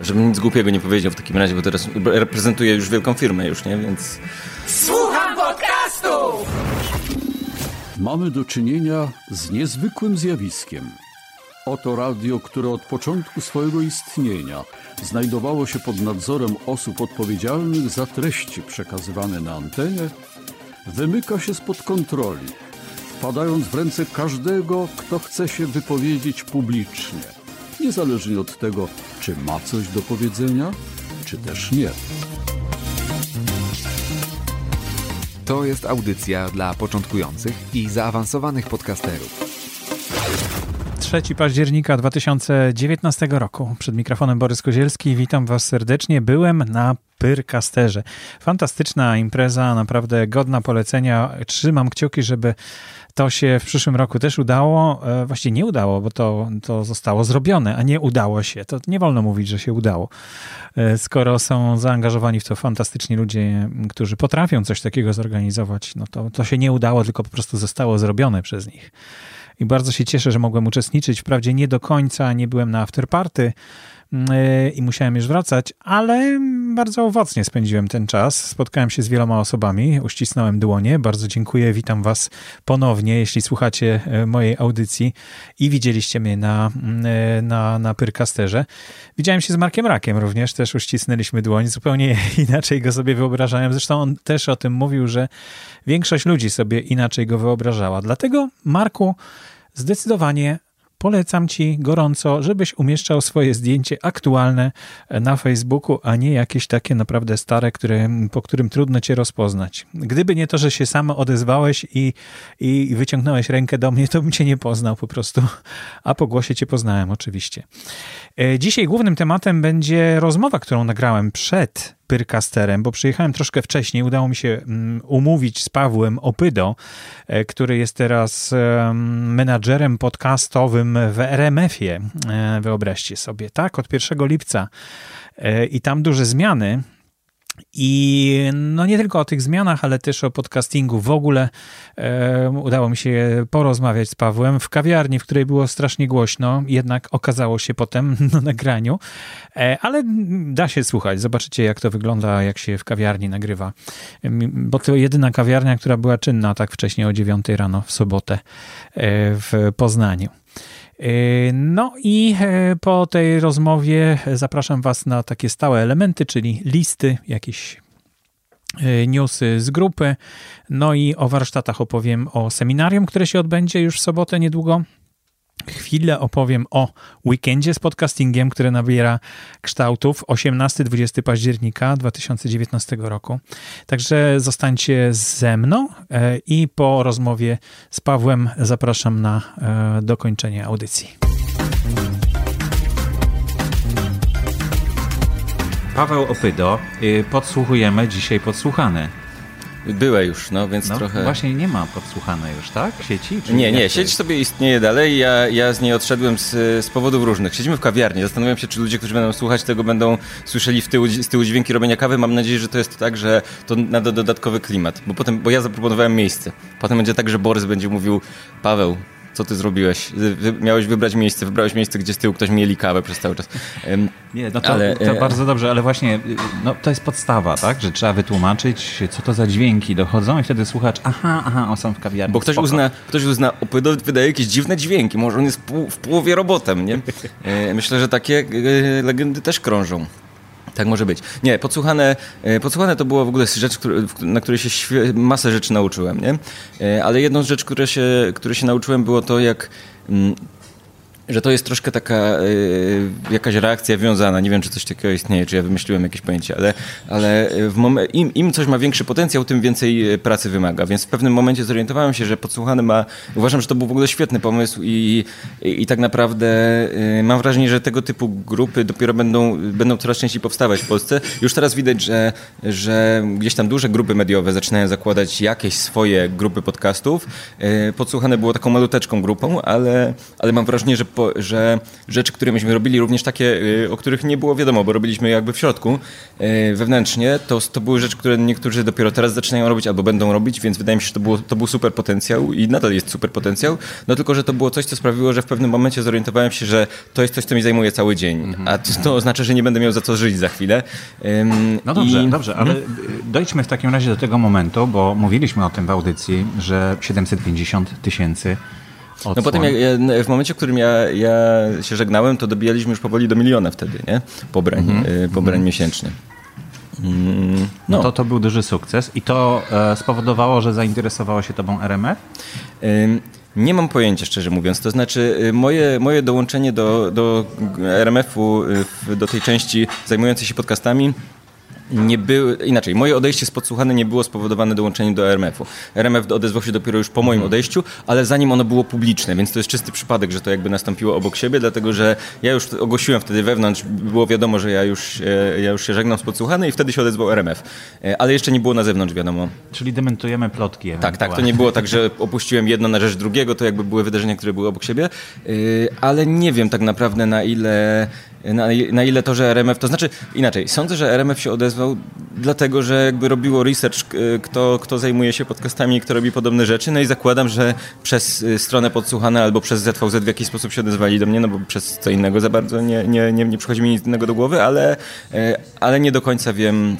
Żebym nic głupiego nie powiedział w takim razie, bo teraz reprezentuję już wielką firmę już, nie? Więc... Słucham podcastów! Mamy do czynienia z niezwykłym zjawiskiem. Oto radio, które od początku swojego istnienia znajdowało się pod nadzorem osób odpowiedzialnych za treści przekazywane na antenie, wymyka się spod kontroli, wpadając w ręce każdego, kto chce się wypowiedzieć publicznie, niezależnie od tego, czy ma coś do powiedzenia, czy też nie. To jest audycja dla początkujących i zaawansowanych podcasterów. 3 października 2019 roku. Przed mikrofonem Borys Kozielski. Witam Was serdecznie. Byłem na Pyrkasterze. Fantastyczna impreza, naprawdę godna polecenia. Trzymam kciuki, żeby to się w przyszłym roku też udało. E, właściwie nie udało, bo to, to zostało zrobione, a nie udało się. To nie wolno mówić, że się udało. E, skoro są zaangażowani w to fantastyczni ludzie, którzy potrafią coś takiego zorganizować, no to, to się nie udało, tylko po prostu zostało zrobione przez nich. I bardzo się cieszę, że mogłem uczestniczyć. Wprawdzie nie do końca, nie byłem na afterparty, i musiałem już wracać, ale bardzo owocnie spędziłem ten czas. Spotkałem się z wieloma osobami, uścisnąłem dłonie. Bardzo dziękuję, witam Was ponownie, jeśli słuchacie e, mojej audycji i widzieliście mnie na, e, na, na Pyrkasterze. Widziałem się z Markiem Rakiem również, też uścisnęliśmy dłoń, zupełnie inaczej go sobie wyobrażałem. Zresztą on też o tym mówił, że większość ludzi sobie inaczej go wyobrażała. Dlatego, Marku, zdecydowanie polecam Ci gorąco, żebyś umieszczał swoje zdjęcie aktualne na Facebooku, a nie jakieś takie naprawdę stare, które, po którym trudno Cię rozpoznać. Gdyby nie to, że się sam odezwałeś i, i wyciągnąłeś rękę do mnie, to bym Cię nie poznał po prostu, a po głosie Cię poznałem oczywiście. E, dzisiaj głównym tematem będzie rozmowa, którą nagrałem przed Pyrkasterem, bo przyjechałem troszkę wcześniej. Udało mi się mm, umówić z Pawłem Opydo, e, który jest teraz menadżerem podcastowym w RMF-ie. E, wyobraźcie sobie, tak? Od 1 lipca. I tam duże zmiany. I no nie tylko o tych zmianach, ale też o podcastingu w ogóle e, udało mi się porozmawiać z Pawłem w kawiarni, w której było strasznie głośno, jednak okazało się potem na nagraniu, e, ale da się słuchać. Zobaczycie, jak to wygląda, jak się w kawiarni nagrywa. Bo to jedyna kawiarnia, która była czynna tak wcześnie o 9 rano w sobotę e, w Poznaniu. E, no i e, po tej rozmowie zapraszam Was na takie stałe elementy, czyli listy, jakieś e, newsy z grupy. No i o warsztatach opowiem o seminarium, które się odbędzie już w sobotę niedługo. Chwilę opowiem o weekendzie z podcastingiem, który nabiera kształtów 18-20 października 2019 roku. Także zostańcie ze mną e, i po rozmowie z Pawłem zapraszam na e, dokończenie audycji. Paweł Opydo, y, podsłuchujemy dzisiaj podsłuchane. Były już, no więc no, trochę. Właśnie nie ma podsłuchane już, tak? Sieci? Czy nie, nie, sieć sobie istnieje dalej. Ja, ja z niej odszedłem z, z powodów różnych. Siedzimy w kawiarni. Zastanawiam się, czy ludzie, którzy będą słuchać tego, będą słyszeli w tyłu, z tyłu dźwięki robienia kawy. Mam nadzieję, że to jest tak, że to nada dodatkowy klimat. Bo potem, bo ja zaproponowałem miejsce. Potem będzie tak, że Borys będzie mówił, Paweł, co ty zrobiłeś? miałeś wybrać miejsce, wybrałeś miejsce, gdzie z tyłu ktoś mieli kawę przez cały czas. Nie, no to, ale, to e, bardzo dobrze, ale właśnie no, to jest podstawa, tak? Że trzeba wytłumaczyć, co to za dźwięki dochodzą i wtedy słuchacz, aha, aha, on są w kawiarni. Bo ktoś uzna, ktoś uzna, wydaje jakieś dziwne dźwięki, może on jest w połowie robotem, nie? E, myślę, że takie e, legendy też krążą. Tak może być. Nie, podsłuchane, e, podsłuchane to była w ogóle rzecz, na której się masę rzeczy nauczyłem, nie? E, ale jedną z rzeczy, które się, które się nauczyłem było to, jak mm, że to jest troszkę taka y, jakaś reakcja wiązana. Nie wiem, czy coś takiego istnieje, czy ja wymyśliłem jakieś pojęcie, ale, ale w mom- im, im coś ma większy potencjał, tym więcej e, pracy wymaga. Więc w pewnym momencie zorientowałem się, że podsłuchany ma. Uważam, że to był w ogóle świetny pomysł i, i, i tak naprawdę y, mam wrażenie, że tego typu grupy dopiero będą, będą coraz częściej powstawać w Polsce. Już teraz widać, że, że gdzieś tam duże grupy mediowe zaczynają zakładać jakieś swoje grupy podcastów. Y, podsłuchane było taką maluteczką grupą, ale, ale mam wrażenie, że że rzeczy, które myśmy robili, również takie, y, o których nie było wiadomo, bo robiliśmy jakby w środku, y, wewnętrznie, to, to były rzeczy, które niektórzy dopiero teraz zaczynają robić albo będą robić, więc wydaje mi się, że to, było, to był super potencjał i nadal jest super potencjał, no tylko, że to było coś, co sprawiło, że w pewnym momencie zorientowałem się, że to jest coś, co mi zajmuje cały dzień, a to, oznacza, że nie będę miał za co żyć za chwilę. No dobrze, i- dobrze, ale Mhm. dojdźmy w takim razie do tego momentu, bo mówiliśmy o tym w audycji, że 750 tysięcy odsłon. No potem jak, ja, w momencie, w którym ja, ja się żegnałem, to dobijaliśmy już powoli do miliona wtedy, nie? Pobrań, y, pobrań miesięcznie. Mm, No no, to to był duży sukces i to e, spowodowało, że zainteresowało się tobą RMF? Ym, Nie mam pojęcia, szczerze mówiąc. To znaczy, y, moje, moje dołączenie do, do RMF-u, y, do tej części zajmującej się podcastami, nie były, inaczej, moje odejście z podsłuchany nie było spowodowane dołączeniem do RMF-u. RMF odezwał się dopiero już po moim odejściu, ale zanim ono było publiczne, więc to jest czysty przypadek, że to jakby nastąpiło obok siebie, dlatego że ja już ogłosiłem wtedy wewnątrz, było wiadomo, że ja już, e, ja już się żegnam z podsłuchany i wtedy się odezwał RMF. E, Ale jeszcze nie było na zewnątrz wiadomo. Czyli dementujemy plotki. Tak, tak, to nie było tak, że opuściłem jedno na rzecz drugiego, to jakby były wydarzenia, które były obok siebie, Yy, ale nie wiem tak naprawdę na ile, na, na ile to, że RMF, to znaczy inaczej, sądzę, że RMF się odezwał dlatego, że jakby robiło research, kto, kto zajmuje się podcastami, kto robi podobne rzeczy, no i zakładam, że przez y, stronę podsłuchane albo przez ZVZ w jakiś sposób się odezwali do mnie, no bo przez co innego za bardzo nie, nie, nie, nie przychodzi mi nic innego do głowy, ale, yy, ale nie do końca wiem,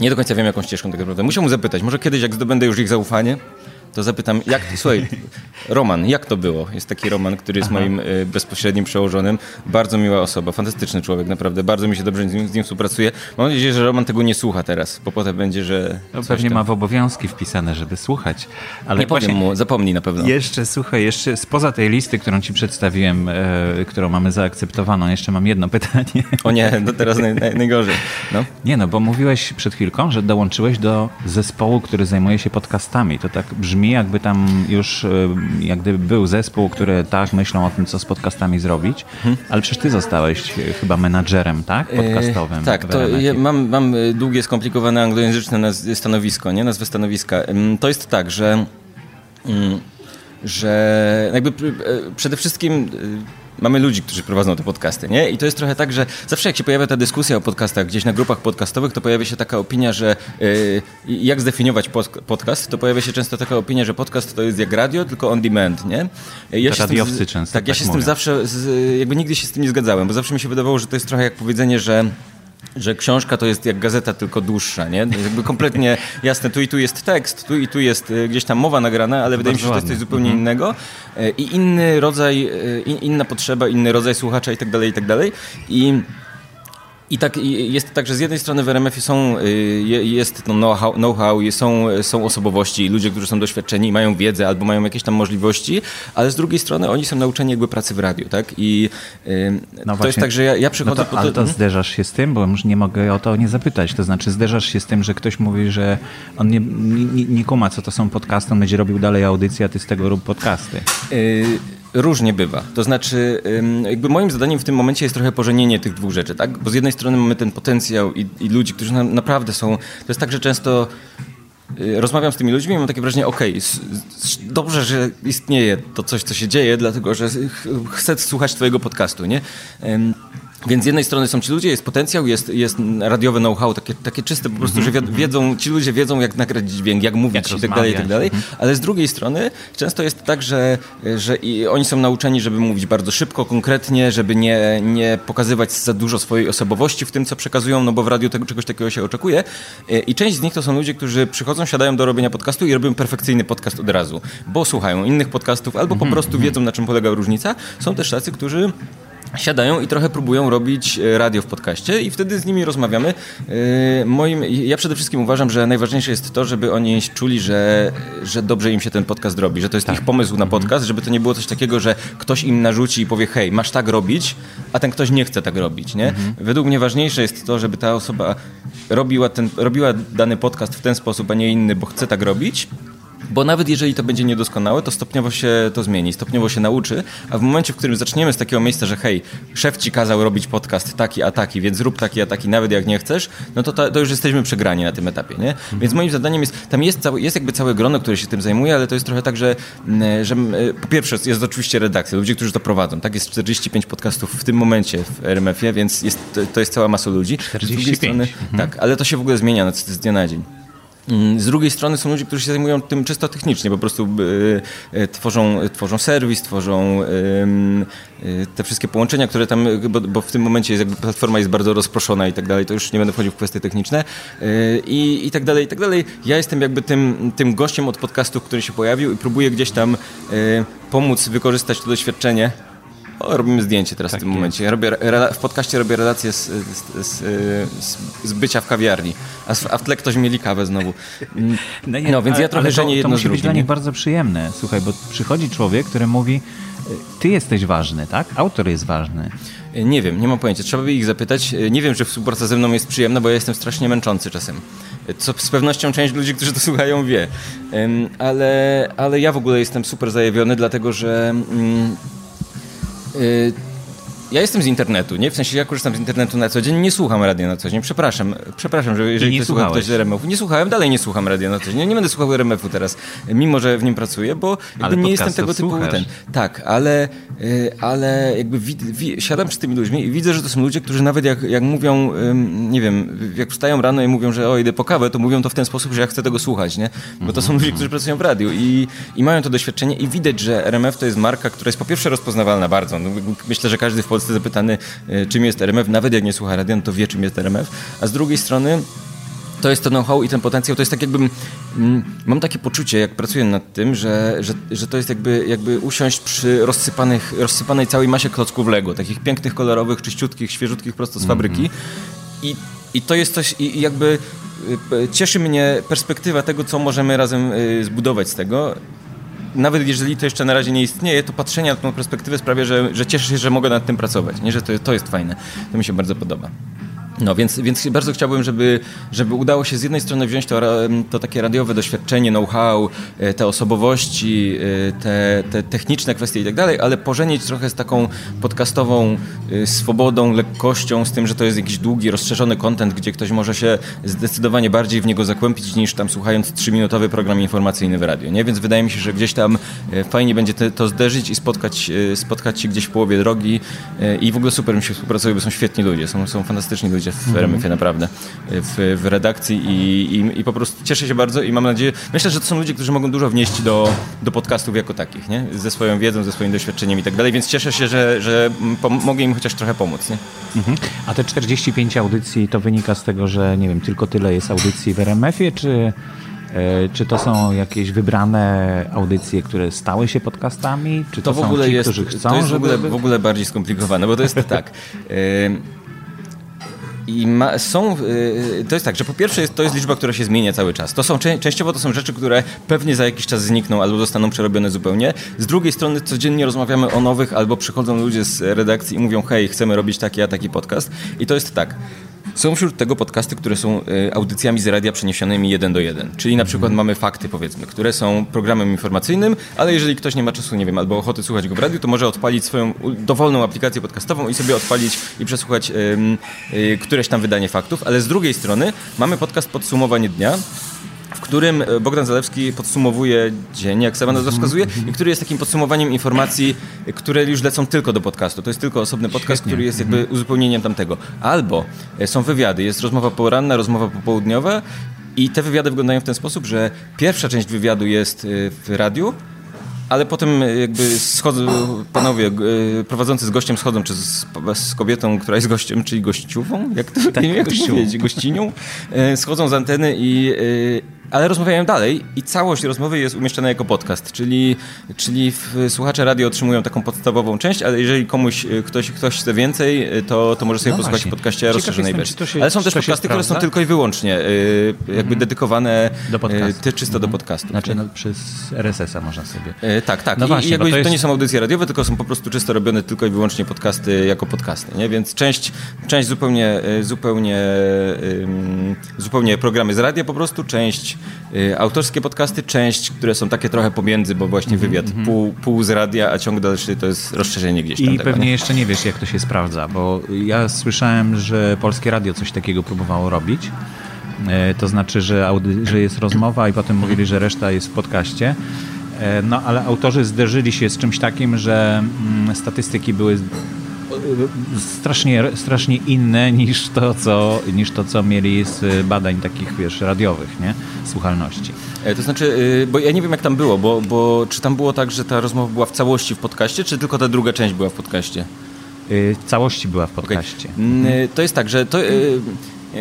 nie do końca wiem, jaką ścieżką tak naprawdę. Muszę mu zapytać, może kiedyś, jak zdobędę już ich zaufanie, to zapytam, jak, słuchaj, Roman, jak to było? Jest taki Roman, który jest moim y, bezpośrednim przełożonym. Bardzo miła osoba, fantastyczny człowiek, naprawdę. Bardzo mi się dobrze z nim, z nim współpracuje. Mam nadzieję, że Roman tego nie słucha teraz, bo potem będzie, że... Coś pewnie tam- ma w obowiązki wpisane, żeby słuchać. Ale Nie powiem mu, zapomnij na pewno. Jeszcze, słuchaj, jeszcze spoza tej listy, którą ci przedstawiłem, e, którą mamy zaakceptowaną, jeszcze mam jedno pytanie. O nie, to teraz naj, naj, najgorzej. No. Nie no, bo mówiłeś przed chwilką, że dołączyłeś do zespołu, który zajmuje się podcastami. To tak brzmi, jakby tam już e, jak gdyby był zespół, który tak myślą o tym, co z podcastami zrobić, ale przecież ty zostałeś e, chyba menadżerem, tak? Podcastowym. E, tak, w to ja mam, mam długie, skomplikowane anglojęzyczne naz- stanowisko, nie? nazwę stanowiska. Ym, To jest tak, że, ym, że jakby pr- przede wszystkim mamy ludzi, którzy prowadzą te podcasty, nie? I to jest trochę tak, że zawsze jak się pojawia ta dyskusja o podcastach gdzieś na grupach podcastowych, to pojawia się taka opinia, że y, jak zdefiniować pod- podcast, to pojawia się często taka opinia, że podcast to jest jak radio, tylko on demand, nie? Ja To tym radiowcy często Tak, ja tak się z tym mówią. zawsze, z, jakby nigdy się z tym nie zgadzałem, bo zawsze mi się wydawało, że to jest trochę jak powiedzenie, że że książka to jest jak gazeta, tylko dłuższa, nie? To jest Jakby kompletnie jasne, tu i tu jest tekst, tu i tu jest y, gdzieś tam mowa nagrana, ale wydaje mi się, że to jest coś zupełnie innego y, i inny rodzaj, y, in- inna potrzeba, inny rodzaj słuchacza i tak dalej, i tak dalej. I i tak jest tak, że z jednej strony w RMF-ie są, y, je- jest to know-how, są, są osobowości, ludzie, którzy są doświadczeni, mają wiedzę albo mają jakieś tam możliwości, ale z drugiej strony oni są nauczeni jakby pracy w radiu, tak? I y, to właśnie. jest tak, że ja, ja No przychodzę to, po ale to... to zderzasz się z tym, bo już nie mogę o to nie zapytać. To znaczy zderzasz się z tym, że ktoś mówi, że on nie, nie, nie kuma, co to są podcasty, on będzie robił dalej audycję, a ty z tego rób podcasty. Y, Różnie bywa. To znaczy, jakby moim zadaniem w tym momencie jest trochę pożenienie tych dwóch rzeczy, tak? Bo z jednej strony mamy ten potencjał i, i ludzi, którzy na, naprawdę są. To jest tak, że często y, rozmawiam z tymi ludźmi i mam takie wrażenie, okej, s- dobrze, że istnieje to coś, co się dzieje, dlatego że ch- chcę słuchać twojego podcastu, nie? Ym, więc z jednej strony są ci ludzie, jest potencjał, jest, jest radiowe know-how, takie, takie czyste po prostu, że wiedzą, ci ludzie wiedzą, jak nagrać dźwięk, jak mówić Jak i tak dalej, i tak dalej. Ale z drugiej strony często jest tak, że, że i oni są nauczeni, żeby mówić bardzo szybko, konkretnie, żeby nie, nie pokazywać za dużo swojej osobowości w tym, co przekazują, no bo w radiu tego, czegoś takiego się oczekuje. I część z nich to są ludzie, którzy przychodzą, siadają do robienia podcastu i robią perfekcyjny podcast od razu, bo słuchają innych podcastów albo po prostu wiedzą, na czym polega różnica. Są też tacy, którzy siadają i trochę próbują robić e, radio w podcaście i wtedy z nimi rozmawiamy. E, Moim, ja przede wszystkim uważam, że najważniejsze jest to, żeby oni czuli, że, że dobrze im się ten podcast robi, że to jest ich pomysł na podcast, żeby to nie było coś takiego, że ktoś im narzuci i powie hej, masz tak robić, a ten ktoś nie chce tak robić. Nie? Według mnie ważniejsze jest to, żeby ta osoba robiła, ten, robiła dany podcast w ten sposób, a nie inny, bo chce tak robić. Bo nawet jeżeli to będzie niedoskonałe, to stopniowo się to zmieni, stopniowo się nauczy, a w momencie, w którym zaczniemy z takiego miejsca, że hej, szef ci kazał robić podcast taki a taki, więc zrób taki a taki, nawet jak nie chcesz, no to, to, to już jesteśmy przegrani na tym etapie, nie? Więc moim zadaniem jest, tam jest, cały, jest jakby całe grono, które się tym zajmuje, ale to jest trochę tak, że, mm, że mm, po pierwsze jest oczywiście redakcja, ludzie, którzy to prowadzą, tak? Jest 45 podcastów w tym momencie w RMF-ie, więc jest, to jest cała masa ludzi. 45. Strony, Tak, ale to się w ogóle zmienia z dnia na dzień. Mm, z drugiej strony są ludzie, którzy się zajmują tym czysto technicznie, po prostu y, tworzą, tworzą serwis, tworzą y, te wszystkie połączenia, które tam, bo, bo, w tym momencie jest jakby platforma jest bardzo rozproszona i tak dalej, to już nie będę wchodził w kwestie techniczne i, i tak dalej, i tak dalej. Ja jestem jakby tym, tym gościem od podcastów, który się pojawił i próbuję gdzieś tam pomóc wykorzystać to doświadczenie o, robimy zdjęcie teraz tak w tym jest. momencie. Robię, w podcaście robię relację z, z, z, z bycia w kawiarni, a, a, w tle ktoś mieli kawę znowu. No, nie, no więc ale, ja trochę żenię jedno to musi z drugim. być dla nich bardzo przyjemne. Słuchaj, bo przychodzi człowiek, który mówi, ty jesteś ważny, tak? Autor jest ważny. Nie wiem, nie mam pojęcia. Trzeba by ich zapytać. Nie wiem, czy współpraca ze mną jest przyjemna, bo ja jestem strasznie męczący czasem. Co z pewnością część ludzi, którzy to słuchają, wie. Ale, ale ja w ogóle jestem super zajawiony, dlatego że mm, Y, ja jestem z internetu, nie? W sensie ja korzystam z internetu na co dzień, nie słucham radia na co dzień. Przepraszam, przepraszam, że jeżeli nie ktoś ktoś z RMF-u. Nie słuchałem, dalej nie słucham radia na co dzień. Nie będę słuchał RMF-u teraz, mimo że w nim pracuję, bo jakby nie jestem tego typu słuchasz. ten. Tak, ale, y, ale jakby wid, wid, siadam przy tymi ludźmi i widzę, że to są ludzie, którzy nawet jak, jak mówią, nie wiem, jak wstają rano i mówią, że o, idę po kawę, to mówią to w ten sposób, że ja chcę tego słuchać, nie? Bo to są ludzie, którzy pracują w radiu i, i mają to doświadczenie i widać, że RMF to jest marka, która jest po pierwsze rozpoznawalna bardzo. No, myślę, że każdy w Polsce zapytany, e, czym jest RMF, nawet jak nie słucha radia, no to wie, czym jest RMF. A z drugiej strony to jest to know-how i ten potencjał, to jest tak jakbym, mm, mam takie poczucie, jak pracuję nad tym, że, że, że to jest jakby, jakby usiąść przy rozsypanych, rozsypanej całej masie klocków Lego, takich pięknych, kolorowych, czyściutkich, świeżutkich prosto z fabryki. Mm -hmm. I, I to jest coś, i jakby e, cieszy mnie perspektywa tego, co możemy razem e, zbudować z tego nawet jeżeli to jeszcze na razie nie istnieje, to patrzenie na tą perspektywę sprawia, że, że cieszę się, że mogę nad tym pracować, nie? że to, to jest fajne. To mi się bardzo podoba. No więc, więc bardzo chciałbym, żeby, żeby udało się z jednej strony wziąć to, to takie radiowe doświadczenie, know-how, e, te osobowości, e, te, te techniczne kwestie i tak dalej, ale pożenić trochę z taką podcastową e, swobodą, lekkością, z tym, że to jest jakiś długi, rozszerzony content, gdzie ktoś może się zdecydowanie bardziej w niego zakłębić niż tam słuchając trzyminutowy program informacyjny w radio. Nie? Więc wydaje mi się, że gdzieś tam fajnie będzie te, to zderzyć i spotkać, spotkać się gdzieś w połowie drogi i w ogóle super mi się współpracuje, bo są świetni ludzie, są, są fantastyczni ludzie w RMF-ie naprawdę, w, w redakcji i, i, i, po prostu cieszę się bardzo i mam nadzieję, myślę, że to są ludzie, którzy mogą dużo wnieść do, do podcastów jako takich, nie? Ze swoją wiedzą, ze swoim doświadczeniem i tak dalej, więc cieszę się, że, że mogę im chociaż trochę pomóc, nie? Mhm. A te 45 audycji to wynika z tego, że nie wiem, tylko tyle jest audycji w RMF-ie, czy e, czy to są jakieś wybrane audycje, które stały się podcastami? Czy to, to w ogóle ci, jest, chcą, to jest w ogóle, w ogóle bardziej skomplikowane, bo to jest tak. I ma, są, y, to jest tak, że po pierwsze jest, to jest liczba, która się zmienia cały czas. To są, częściowo to są rzeczy, które pewnie za jakiś czas znikną albo zostaną przerobione zupełnie. Z drugiej strony codziennie rozmawiamy o nowych albo przychodzą ludzie z redakcji i mówią hej, chcemy robić taki, a taki podcast. I to jest tak. Są wśród tego podcasty, które są y, audycjami z radia przeniesionymi jeden do jeden. Czyli na przykład mamy fakty, powiedzmy, które są programem informacyjnym, ale jeżeli ktoś nie ma czasu, nie wiem, albo ochoty słuchać go w radiu, to może odpalić swoją dowolną aplikację podcastową i sobie odpalić i przesłuchać y, któreś tam wydanie faktów. Ale z drugiej strony mamy podcast Podsumowanie Dnia, którym e, Bogdan Zalewski podsumowuje dzień, jak sama nazwa wskazuje, i który jest takim podsumowaniem informacji, które już lecą tylko do podcastu. To jest tylko osobny podcast, Świetnie. który jest jakby mhm. uzupełnieniem tamtego. Albo e, są wywiady, jest rozmowa poranna, rozmowa popołudniowa i te wywiady wyglądają w ten sposób, że pierwsza część wywiadu jest e, w radiu, ale potem jakby schodzą, panowie prowadzący z gościem schodzą, czy z, z, kobietą, która jest gościem, czyli gościuwą, jak to, tak, jak to powiedzieć, gościnią, schodzą z anteny i ale rozmawiają dalej i całość rozmowy jest umieszczona jako podcast, czyli, czyli słuchacze radio otrzymują taką podstawową część, ale jeżeli komuś e, ktoś, ktoś chce więcej, e, to, to może sobie no posłuchać w podcaście rozszerzonej wersji. Ale są też podcasty, które są tylko i wyłącznie y, jakby mhm. dedykowane do podcastu. czysto mhm. do podcastu. Znaczy no, przez RSS-a można sobie. Y, tak, tak. No I, właśnie, jakby to, jest... to, nie są audycje radiowe, tylko są po prostu czysto robione tylko i wyłącznie podcasty jako podcasty, nie? Więc część, część zupełnie, zupełnie, zupełnie programy z radia po prostu, część y, autorskie podcasty, część, które są takie trochę pomiędzy, bo właśnie Mhm, wywiad pół, pół z radia, a ciąg dalszy to jest rozszerzenie gdzieś tam I tego, pewnie nie? jeszcze nie wiesz, jak to się sprawdza, bo ja słyszałem, że Polskie Radio coś takiego próbowało robić. E, To znaczy, że, że jest rozmowa i potem mówili, że reszta jest w podcaście. E, No, ale autorzy zderzyli się z czymś takim, że mm, statystyki były strasznie, strasznie inne niż to, co, niż to, co mieli z badań takich, wiesz, radiowych, nie? Słuchalności. E, To znaczy, y, bo ja nie wiem jak tam było, bo, bo czy tam było tak, że ta rozmowa była w całości w podcaście, czy tylko ta druga część była w podcaście? Y, Całości była w podcaście. Mm, y, To jest tak, że to...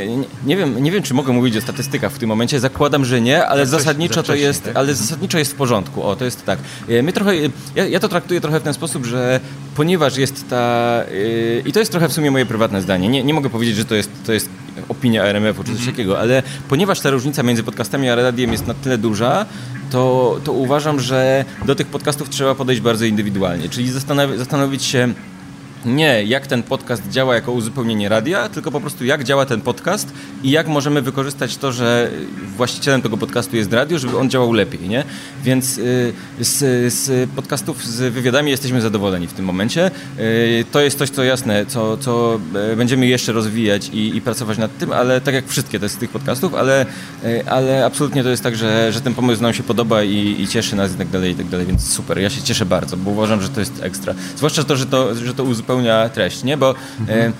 Nie, nie, wiem, nie wiem, czy mogę mówić o statystykach w tym momencie. Zakładam, że nie, ale Za zasadniczo za to jest, tak? ale zasadniczo jest w porządku. O, to jest tak. Y, My trochę, ja, ja to traktuję trochę w ten sposób, że ponieważ jest ta y, i to jest trochę w sumie moje prywatne zdanie. Nie, nie mogę powiedzieć, że to jest, to jest opinia RMF-u czy coś takiego, ale ponieważ ta różnica między podcastami a radiem jest na tyle duża, to, to uważam, że do tych podcastów trzeba podejść bardzo indywidualnie. Czyli zastanowić się nie jak ten podcast działa jako uzupełnienie radia, tylko po prostu jak działa ten podcast i jak możemy wykorzystać to, że właścicielem tego podcastu jest radio, żeby on działał lepiej, nie? Więc y, z, z podcastów z wywiadami jesteśmy zadowoleni w tym momencie. Y, To jest coś, co jasne, co, co e, będziemy jeszcze rozwijać i, i pracować nad tym, ale tak jak wszystkie te z tych podcastów, ale, y, ale absolutnie to jest tak, że, że ten pomysł nam się podoba i, i cieszy nas i tak dalej, i tak dalej, więc super. Ja się cieszę bardzo, bo uważam, że to jest ekstra. Zwłaszcza to, że to, że to uzupełnia treść, nie? Bo e,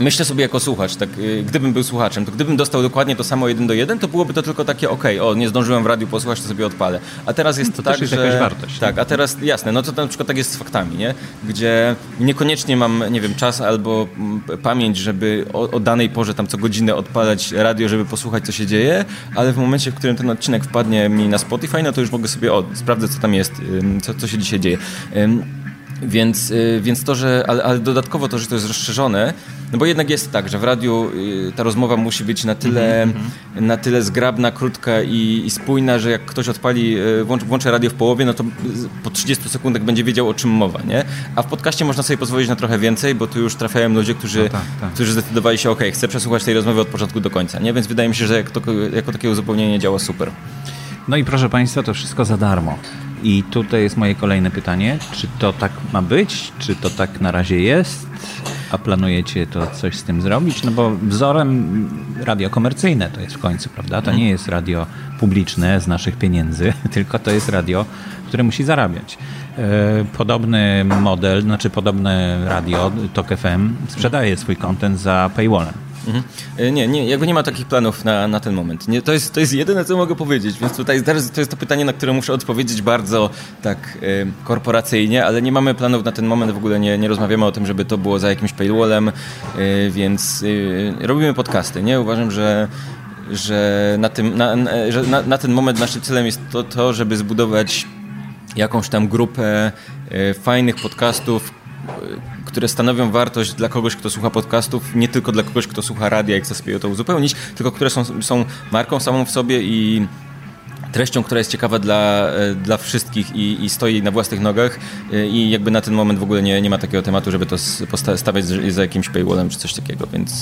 myślę sobie jako słuchacz, tak, e, gdybym był słuchaczem, to gdybym dostał dokładnie to samo jeden do jeden, to byłoby to tylko takie, okej, o, nie zdążyłem w radiu posłuchać, to sobie odpalę. A teraz jest to tak, jest że... jakaś wartość, Tak, a teraz, jasne, no to na przykład tak jest z faktami, nie? Gdzie niekoniecznie mam, nie wiem, czas albo mm, pamięć, żeby o, o danej porze tam co godzinę odpalać radio, żeby posłuchać, co się dzieje, ale w momencie, w którym ten odcinek wpadnie mi na Spotify, no to już mogę sobie, o, sprawdzę, co tam jest, co, co się dzisiaj dzieje. Więc, y, więc to, że, ale, ale dodatkowo to, że to jest rozszerzone, no bo jednak jest tak, że w radiu y, ta rozmowa musi być na tyle, na tyle zgrabna, krótka i, i spójna, że jak ktoś odpali, y, włącz, włączy radio w połowie, no to po 30 sekundach będzie wiedział o czym mowa, nie? A w podcaście można sobie pozwolić na trochę więcej, bo tu już trafiają ludzie, którzy, tak, tak. którzy zdecydowali się, ok, chcę przesłuchać tej rozmowy od początku do końca, nie? Więc wydaje mi się, że jak to, jako takie uzupełnienie działa super. No i proszę Państwa, to wszystko za darmo. I tutaj jest moje kolejne pytanie. Czy to tak ma być? Czy to tak na razie jest? A planujecie to coś z tym zrobić? No bo wzorem radio komercyjne to jest w końcu, prawda? To nie jest radio publiczne z naszych pieniędzy, tylko to jest radio, które musi zarabiać. E, Podobny model, znaczy podobne radio, TOK FM, sprzedaje swój content za paywallem. Mhm. E, Nie, nie, jakby nie ma takich planów na, na ten moment. Nie, to, jest, to jest jedyne, co mogę powiedzieć, więc tutaj to jest to pytanie, na które muszę odpowiedzieć bardzo tak e, korporacyjnie, ale nie mamy planów na ten moment, w ogóle nie, nie rozmawiamy o tym, żeby to było za jakimś paywallem, e, więc e, robimy podcasty, nie? Uważam, że że na, tym, na, na, że na, na ten moment naszym celem jest to, to, żeby zbudować jakąś tam grupę fajnych podcastów, które stanowią wartość dla kogoś, kto słucha podcastów, nie tylko dla kogoś, kto słucha radia i chce sobie to uzupełnić, tylko które są, są marką samą w sobie i treścią, która jest ciekawa dla, e, dla wszystkich i, i stoi na własnych nogach e, i jakby na ten moment w ogóle nie, nie ma takiego tematu, żeby to stawiać za jakimś paywallem czy coś takiego, więc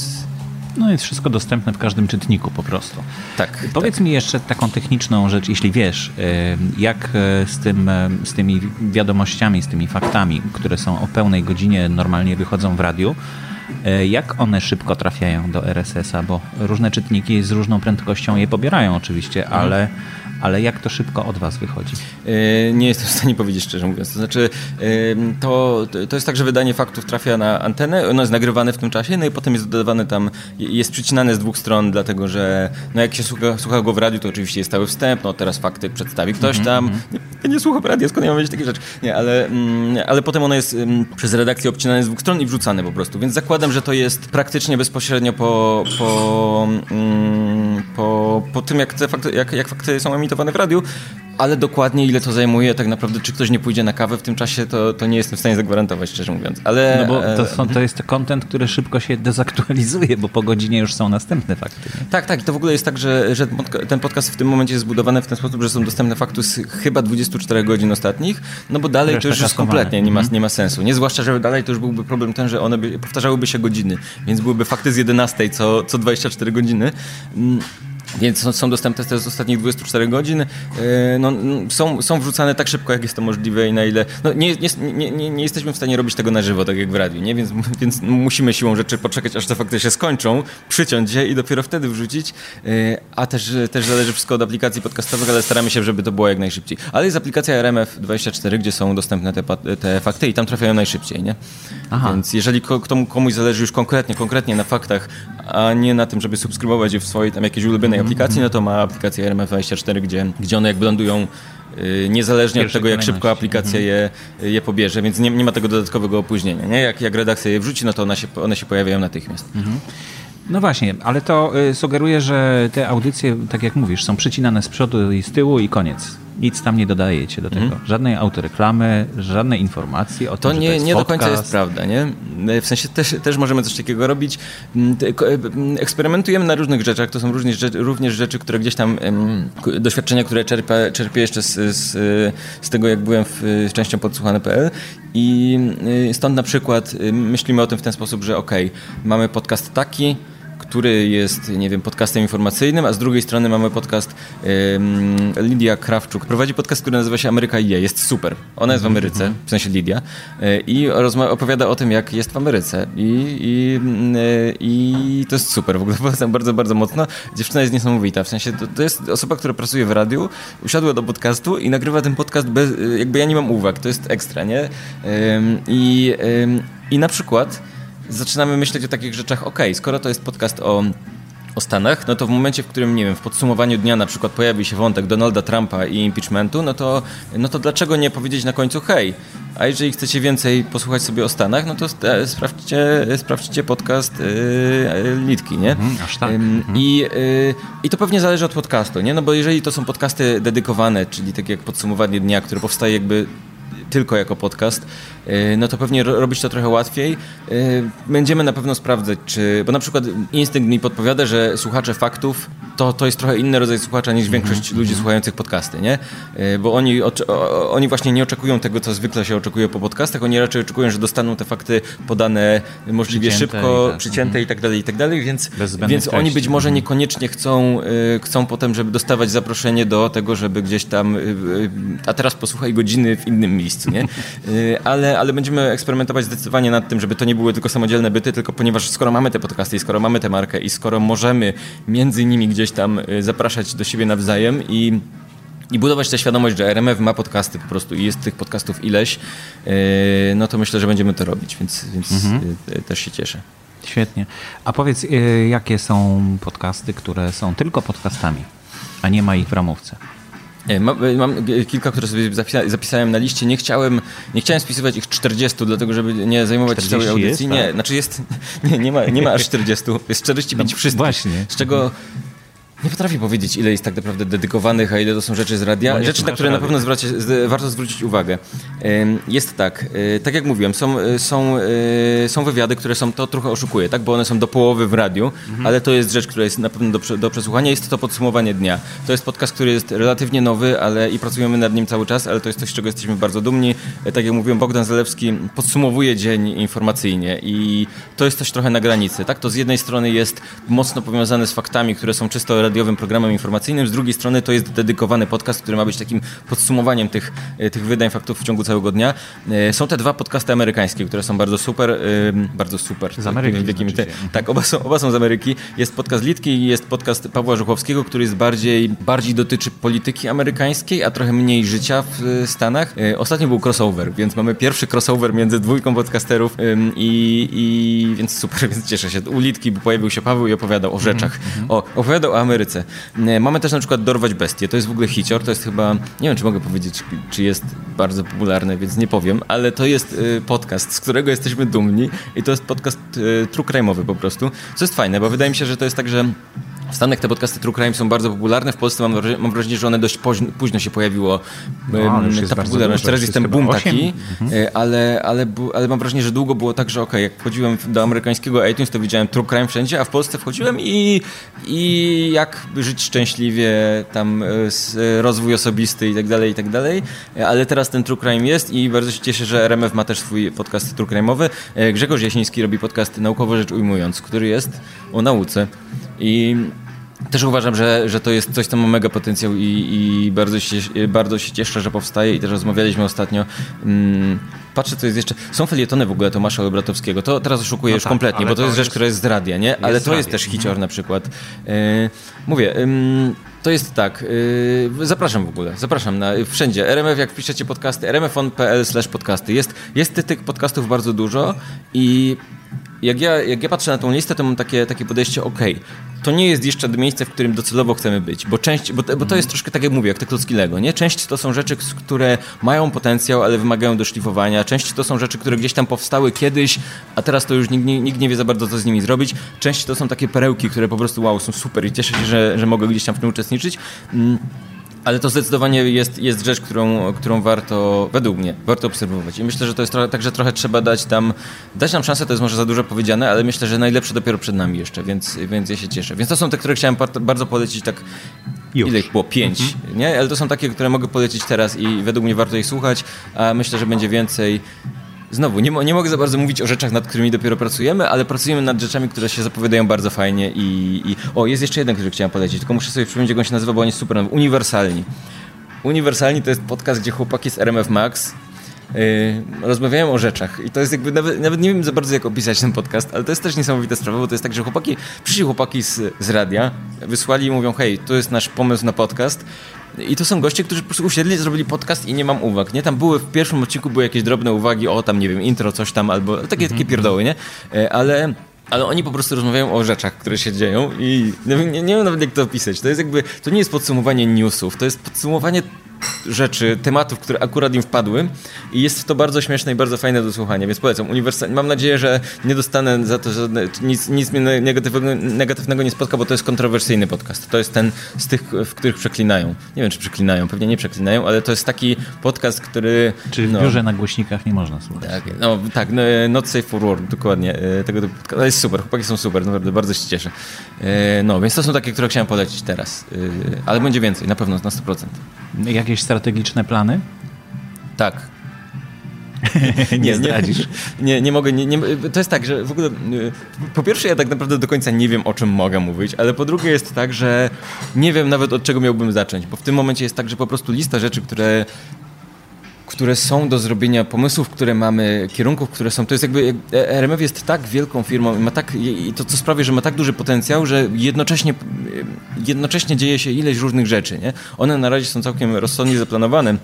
No jest wszystko dostępne w każdym czytniku po prostu. tak. Powiedz mi jeszcze taką techniczną rzecz, jeśli wiesz, y, jak y, z, tym, y, z tymi wiadomościami, z tymi faktami, które są o pełnej godzinie normalnie wychodzą w radiu, jak one szybko trafiają do RSS-a, bo różne czytniki z różną prędkością je pobierają oczywiście, Mhm. ale, ale jak to szybko od was wychodzi? Yy, Nie jestem w stanie powiedzieć szczerze mówiąc. To znaczy, to, to jest tak, że wydanie faktów trafia na antenę, ono jest nagrywane w tym czasie, no i potem jest dodawane tam, jest przycinane z dwóch stron, dlatego że no jak się słucha, słucha go w radiu, to oczywiście jest cały wstęp, no teraz fakty przedstawi ktoś tam. Nie, ja nie słucham radia, skąd ja mam wiedzieć takie rzeczy? Nie, ale, mm, ale potem ono jest przez redakcję obcinane z dwóch stron i wrzucane po prostu, więc zakładam, że to jest praktycznie bezpośrednio po, po, mm, po, po tym, jak, te fakty, jak, jak fakty są emitowane w radiu, ale dokładnie ile to zajmuje, tak naprawdę, czy ktoś nie pójdzie na kawę w tym czasie, to, to nie jestem w stanie zagwarantować, szczerze mówiąc. Ale, No bo to, e, są, to jest content, który szybko się dezaktualizuje, bo po godzinie już są następne fakty. nie? Tak, tak. To w ogóle jest tak, że, że ten podcast w tym momencie jest zbudowany w ten sposób, że są dostępne fakty z chyba 24 godzin ostatnich, no bo dalej Reszta to już jest kompletnie nie ma, Mhm. nie ma sensu. Nie zwłaszcza, że dalej to już byłby problem ten, że one by, powtarzałyby się godziny, więc byłyby fakty z 11 co, co 24 godziny. Więc są, dostępne te z ostatnich 24 godzin. No, są, są wrzucane tak szybko, jak jest to możliwe i na ile... No, nie, nie, nie, nie jesteśmy w stanie robić tego na żywo, tak jak w radiu, nie? Więc, więc musimy siłą rzeczy poczekać, aż te fakty się skończą, przyciąć je i dopiero wtedy wrzucić. A też, też zależy wszystko od aplikacji podcastowych, ale staramy się, żeby to było jak najszybciej. Ale jest aplikacja RMF24, gdzie są dostępne te, te fakty i tam trafiają najszybciej, nie? Aha. Więc jeżeli komuś zależy już konkretnie, konkretnie na faktach, a nie na tym, żeby subskrybować je w swojej tam jakiejś ulubionej aplikacji, no to ma aplikację RMF24, gdzie, gdzie one jakby lądują y, niezależnie od tego, jak szybko aplikacja je, je pobierze, więc nie, nie ma tego dodatkowego opóźnienia. Nie? Jak, jak redakcja je wrzuci, no to one się, one się pojawiają natychmiast. Mhm. No właśnie, ale to y, sugeruje, że te audycje, tak jak mówisz, są przycinane z przodu i z tyłu i koniec. Nic tam nie dodajecie do tego. Mm. Żadnej autoreklamy, żadnej informacji o to tym, nie, to jest nie podcast. do końca jest prawda, nie? W sensie też, też możemy coś takiego robić. Mm, mm, eksperymentujemy na różnych rzeczach. To są również rzeczy, również rzeczy które gdzieś tam, doświadczenia, które czerpię, czerpię jeszcze z, z, z tego, jak byłem w, z częścią podsłuchany.pl i stąd na przykład myślimy o tym w ten sposób, że ok, mamy podcast taki, który jest, nie wiem, podcastem informacyjnym, a z drugiej strony mamy podcast Lidia Krawczuk. Prowadzi podcast, który nazywa się Ameryka i je. Jest super. Ona jest w Ameryce, w sensie Lidia, e, i opowiada o tym, jak jest w Ameryce. I, i, e, i to jest super. W ogóle polecam bardzo, bardzo mocno. Dziewczyna jest niesamowita. W sensie to, to jest osoba, która pracuje w radiu, usiadła do podcastu i nagrywa ten podcast bez, jakby ja nie mam uwag. To jest ekstra, nie? I, i na przykład zaczynamy myśleć o takich rzeczach, ok, skoro to jest podcast o o Stanach, no to w momencie, w którym, nie wiem, w podsumowaniu dnia na przykład pojawi się wątek Donalda Trumpa i impeachmentu, no to, no to dlaczego nie powiedzieć na końcu, hej, a jeżeli chcecie więcej posłuchać sobie o Stanach, no to sprawdźcie, sprawdźcie podcast yy, Litki, nie? Mhm, aż tak. Mhm. I, yy, I to pewnie zależy od podcastu, nie? No bo jeżeli to są podcasty dedykowane, czyli takie jak podsumowanie dnia, które powstaje jakby tylko jako podcast, y, no to pewnie robić to trochę łatwiej. Y, będziemy na pewno sprawdzać, czy. Bo na przykład instynkt mi podpowiada, że słuchacze faktów to, to jest trochę inny rodzaj słuchacza niż większość mhm. ludzi słuchających podcasty, nie? Y, bo oni, oni właśnie nie oczekują tego, co zwykle się oczekuje po podcastach, oni raczej oczekują, że dostaną te fakty podane możliwie przycięte szybko, i tak. przycięte i tak dalej, i tak dalej, więc, więc oni być może mhm. niekoniecznie chcą, chcą potem, żeby dostawać zaproszenie do tego, żeby gdzieś tam, a teraz posłuchaj godziny w innym miejscu miejscu, nie? Y, ale, ale będziemy eksperymentować zdecydowanie nad tym, żeby to nie były tylko samodzielne byty, tylko ponieważ skoro mamy te podcasty i skoro mamy tę markę i skoro możemy między nimi gdzieś tam y, zapraszać do siebie nawzajem i i budować tę świadomość, że RMF ma podcasty po prostu i jest tych podcastów ileś, y, no to myślę, że będziemy to robić, więc, więc mhm. też się cieszę. Świetnie. A powiedz, jakie są podcasty, które są tylko podcastami, a nie ma ich w ramówce? Mam, mam, kilka, które sobie zapisałem na liście. Nie chciałem, nie chciałem spisywać ich 40, dlatego żeby nie zajmować całej audycji. Jest, tak? Nie, znaczy jest, nie, nie, ma, nie ma aż 40, jest 45 no, wszystkich. Właśnie. Z czego nie potrafię powiedzieć, ile jest tak naprawdę dedykowanych, a ile to są rzeczy z radia. rzeczy, na które na pewno warto zwrócić uwagę. Jest tak, e, tak jak mówiłem, są, e, są, e, są wywiady, które są, to trochę oszukuje, tak? bo one są do połowy w radiu, mhm. ale to jest rzecz, która jest na pewno do, do przesłuchania. Jest to podsumowanie dnia. To jest podcast, który jest relatywnie nowy, ale i pracujemy nad nim cały czas, ale to jest coś, z czego jesteśmy bardzo dumni. Tak jak mówiłem, Bogdan Zalewski podsumowuje dzień informacyjnie i to jest coś trochę na granicy. Tak? To z jednej strony jest mocno powiązane z faktami, które są czysto radiowym programem informacyjnym, z drugiej strony to jest dedykowany podcast, który ma być takim podsumowaniem tych, e, tych wydań faktów w ciągu całego dnia. E, są te dwa podcasty amerykańskie, które są bardzo super, e, bardzo super. Z Ameryki. Te, tak, oba są, oba są z Ameryki. Jest podcast Litki i jest podcast Pawła Żuchowskiego, który jest bardziej, bardziej dotyczy polityki amerykańskiej, a trochę mniej życia w Stanach. Ostatnio był crossover, więc mamy pierwszy crossover między dwójką podcasterów i, i więc super, więc cieszę się. U Litki pojawił się Paweł i opowiadał o rzeczach. Mm -hmm. O, opowiadał o Ameryce. E, mamy też na przykład Dorwać Bestie. To jest w ogóle hicior. To jest chyba, nie wiem czy mogę powiedzieć, czy jest bardzo popularny, więc nie powiem, ale to jest e, podcast, z którego jesteśmy dumni i to jest podcast e, true crime'owy po prostu. Co jest fajne, bo wydaje mi się, że to jest tak, że w Stanach te podcasty True Crime są bardzo popularne, w Polsce mam, mam wrażenie, że one dość późno, późno się pojawiło. No, ta popularność. Teraz jest ten boom taki, mhm. ale, ale, ale mam wrażenie, że długo było tak, że ok, jak wchodziłem do amerykańskiego iTunes, to widziałem True Crime wszędzie, a w Polsce wchodziłem i, i jak żyć szczęśliwie, tam rozwój osobisty i tak dalej, i tak dalej. Ale teraz ten True Crime jest i bardzo się cieszę, że RMF ma też swój podcast True Crime'owy. Grzegorz Jasiński robi podcast Naukowo Rzecz Ujmując, który jest o nauce. I też uważam, że, że to jest coś, co ma mega potencjał i, i bardzo, się, bardzo się cieszę, że powstaje i też rozmawialiśmy ostatnio. Mm, patrzę, co jest jeszcze. Są felietony w ogóle Tomasza Obratowskiego. To teraz oszukuję no już tak, kompletnie, bo to, to jest rzecz, która jest z radia, nie? Ale jest to jest też hicior mhm. na przykład. Yy, mówię, yy, to jest tak. Yy, zapraszam w ogóle. Zapraszam na, wszędzie. RMF, jak piszecie podcasty, rmfon.pl slash podcasty. Jest, jest tych podcastów bardzo dużo i jak ja, jak ja patrzę na tą listę, to mam takie, takie podejście, ok, to nie jest jeszcze miejsce, w którym docelowo chcemy być, bo część, bo, bo to jest troszkę tak jak mówię, jak te klocki Lego, nie? Część to są rzeczy, które mają potencjał, ale wymagają doszlifowania, część to są rzeczy, które gdzieś tam powstały kiedyś, a teraz to już nikt, nikt nie wie za bardzo, co z nimi zrobić. Część to są takie perełki, które po prostu wow, są super i cieszę się, że, że mogę gdzieś tam w tym uczestniczyć. Mm. Ale to zdecydowanie jest, jest rzecz, którą, którą warto, według mnie, warto obserwować. I myślę, że to jest trochę, także trochę trzeba dać tam, dać nam szansę, to jest może za dużo powiedziane, ale myślę, że najlepsze dopiero przed nami jeszcze, więc, więc ja się cieszę. Więc to są te, które chciałem bardzo polecić tak już. Ile ich było? Pięć, mhm. nie? Ale to są takie, które mogę polecić teraz i według mnie warto ich słuchać, a myślę, że będzie więcej. Znowu, nie, nie mogę za bardzo mówić o rzeczach, nad którymi dopiero pracujemy, ale pracujemy nad rzeczami, które się zapowiadają bardzo fajnie i... i... O, jest jeszcze jeden, który chciałem polecić, tylko muszę sobie przypomnieć, jak on się nazywa, bo on jest super. Uniwersalni. Uniwersalni to jest podcast, gdzie chłopaki z RMF Max Yy, rozmawiają o rzeczach i to jest jakby, nawet, nawet, nie wiem za bardzo jak opisać ten podcast, ale to jest też niesamowita sprawa, bo to jest tak, że chłopaki, przyszli chłopaki z, z radia, wysłali i mówią, hej, to jest nasz pomysł na podcast i to są goście, którzy po prostu usiedli, zrobili podcast i nie mam uwag, nie? Tam były, w pierwszym odcinku były jakieś drobne uwagi, o tam, nie wiem, intro, coś tam, albo takie, takie mhm. pierdoły, nie? E, ale... Ale oni po prostu rozmawiają o rzeczach, które się dzieją i nie, nie, nie wiem nawet jak to opisać. To jest jakby, to nie jest podsumowanie newsów, to jest podsumowanie rzeczy, tematów, które akurat im wpadły i jest to bardzo śmieszne i bardzo fajne do słuchania, więc polecam. Uniwersal... Mam nadzieję, że nie dostanę za to, że nic, nic mnie negatywnego, negatywnego nie spotka, bo to jest kontrowersyjny podcast. To jest ten z tych, w których przeklinają. Nie wiem, czy przeklinają, pewnie nie przeklinają, ale to jest taki podcast, który... Czyli w no, biurze na głośnikach nie można słuchać. Tak, no, tak no, not safe for work, dokładnie. E, tego, to jest super, chłopaki są super, naprawdę bardzo się cieszę. E, no, więc to są takie, które chciałem polecić teraz. E, ale będzie więcej, na pewno, na 100%. Jakieś strategiczne plany? Tak. nie, nie zdradzisz. Nie, nie mogę. Nie, nie, to jest tak, że w ogóle y, po pierwsze ja tak naprawdę do końca nie wiem o czym mogę mówić, ale po drugie jest tak, że nie wiem nawet od czego miałbym zacząć, bo w tym momencie jest tak, że po prostu lista rzeczy, które które są do zrobienia, pomysłów, które mamy, kierunków, które są. To jest jakby. RMF jest tak wielką firmą i ma tak. I to, co sprawia, że ma tak duży potencjał, że jednocześnie, jednocześnie dzieje się ileś różnych rzeczy. Nie? One na razie są całkiem rozsądnie zaplanowane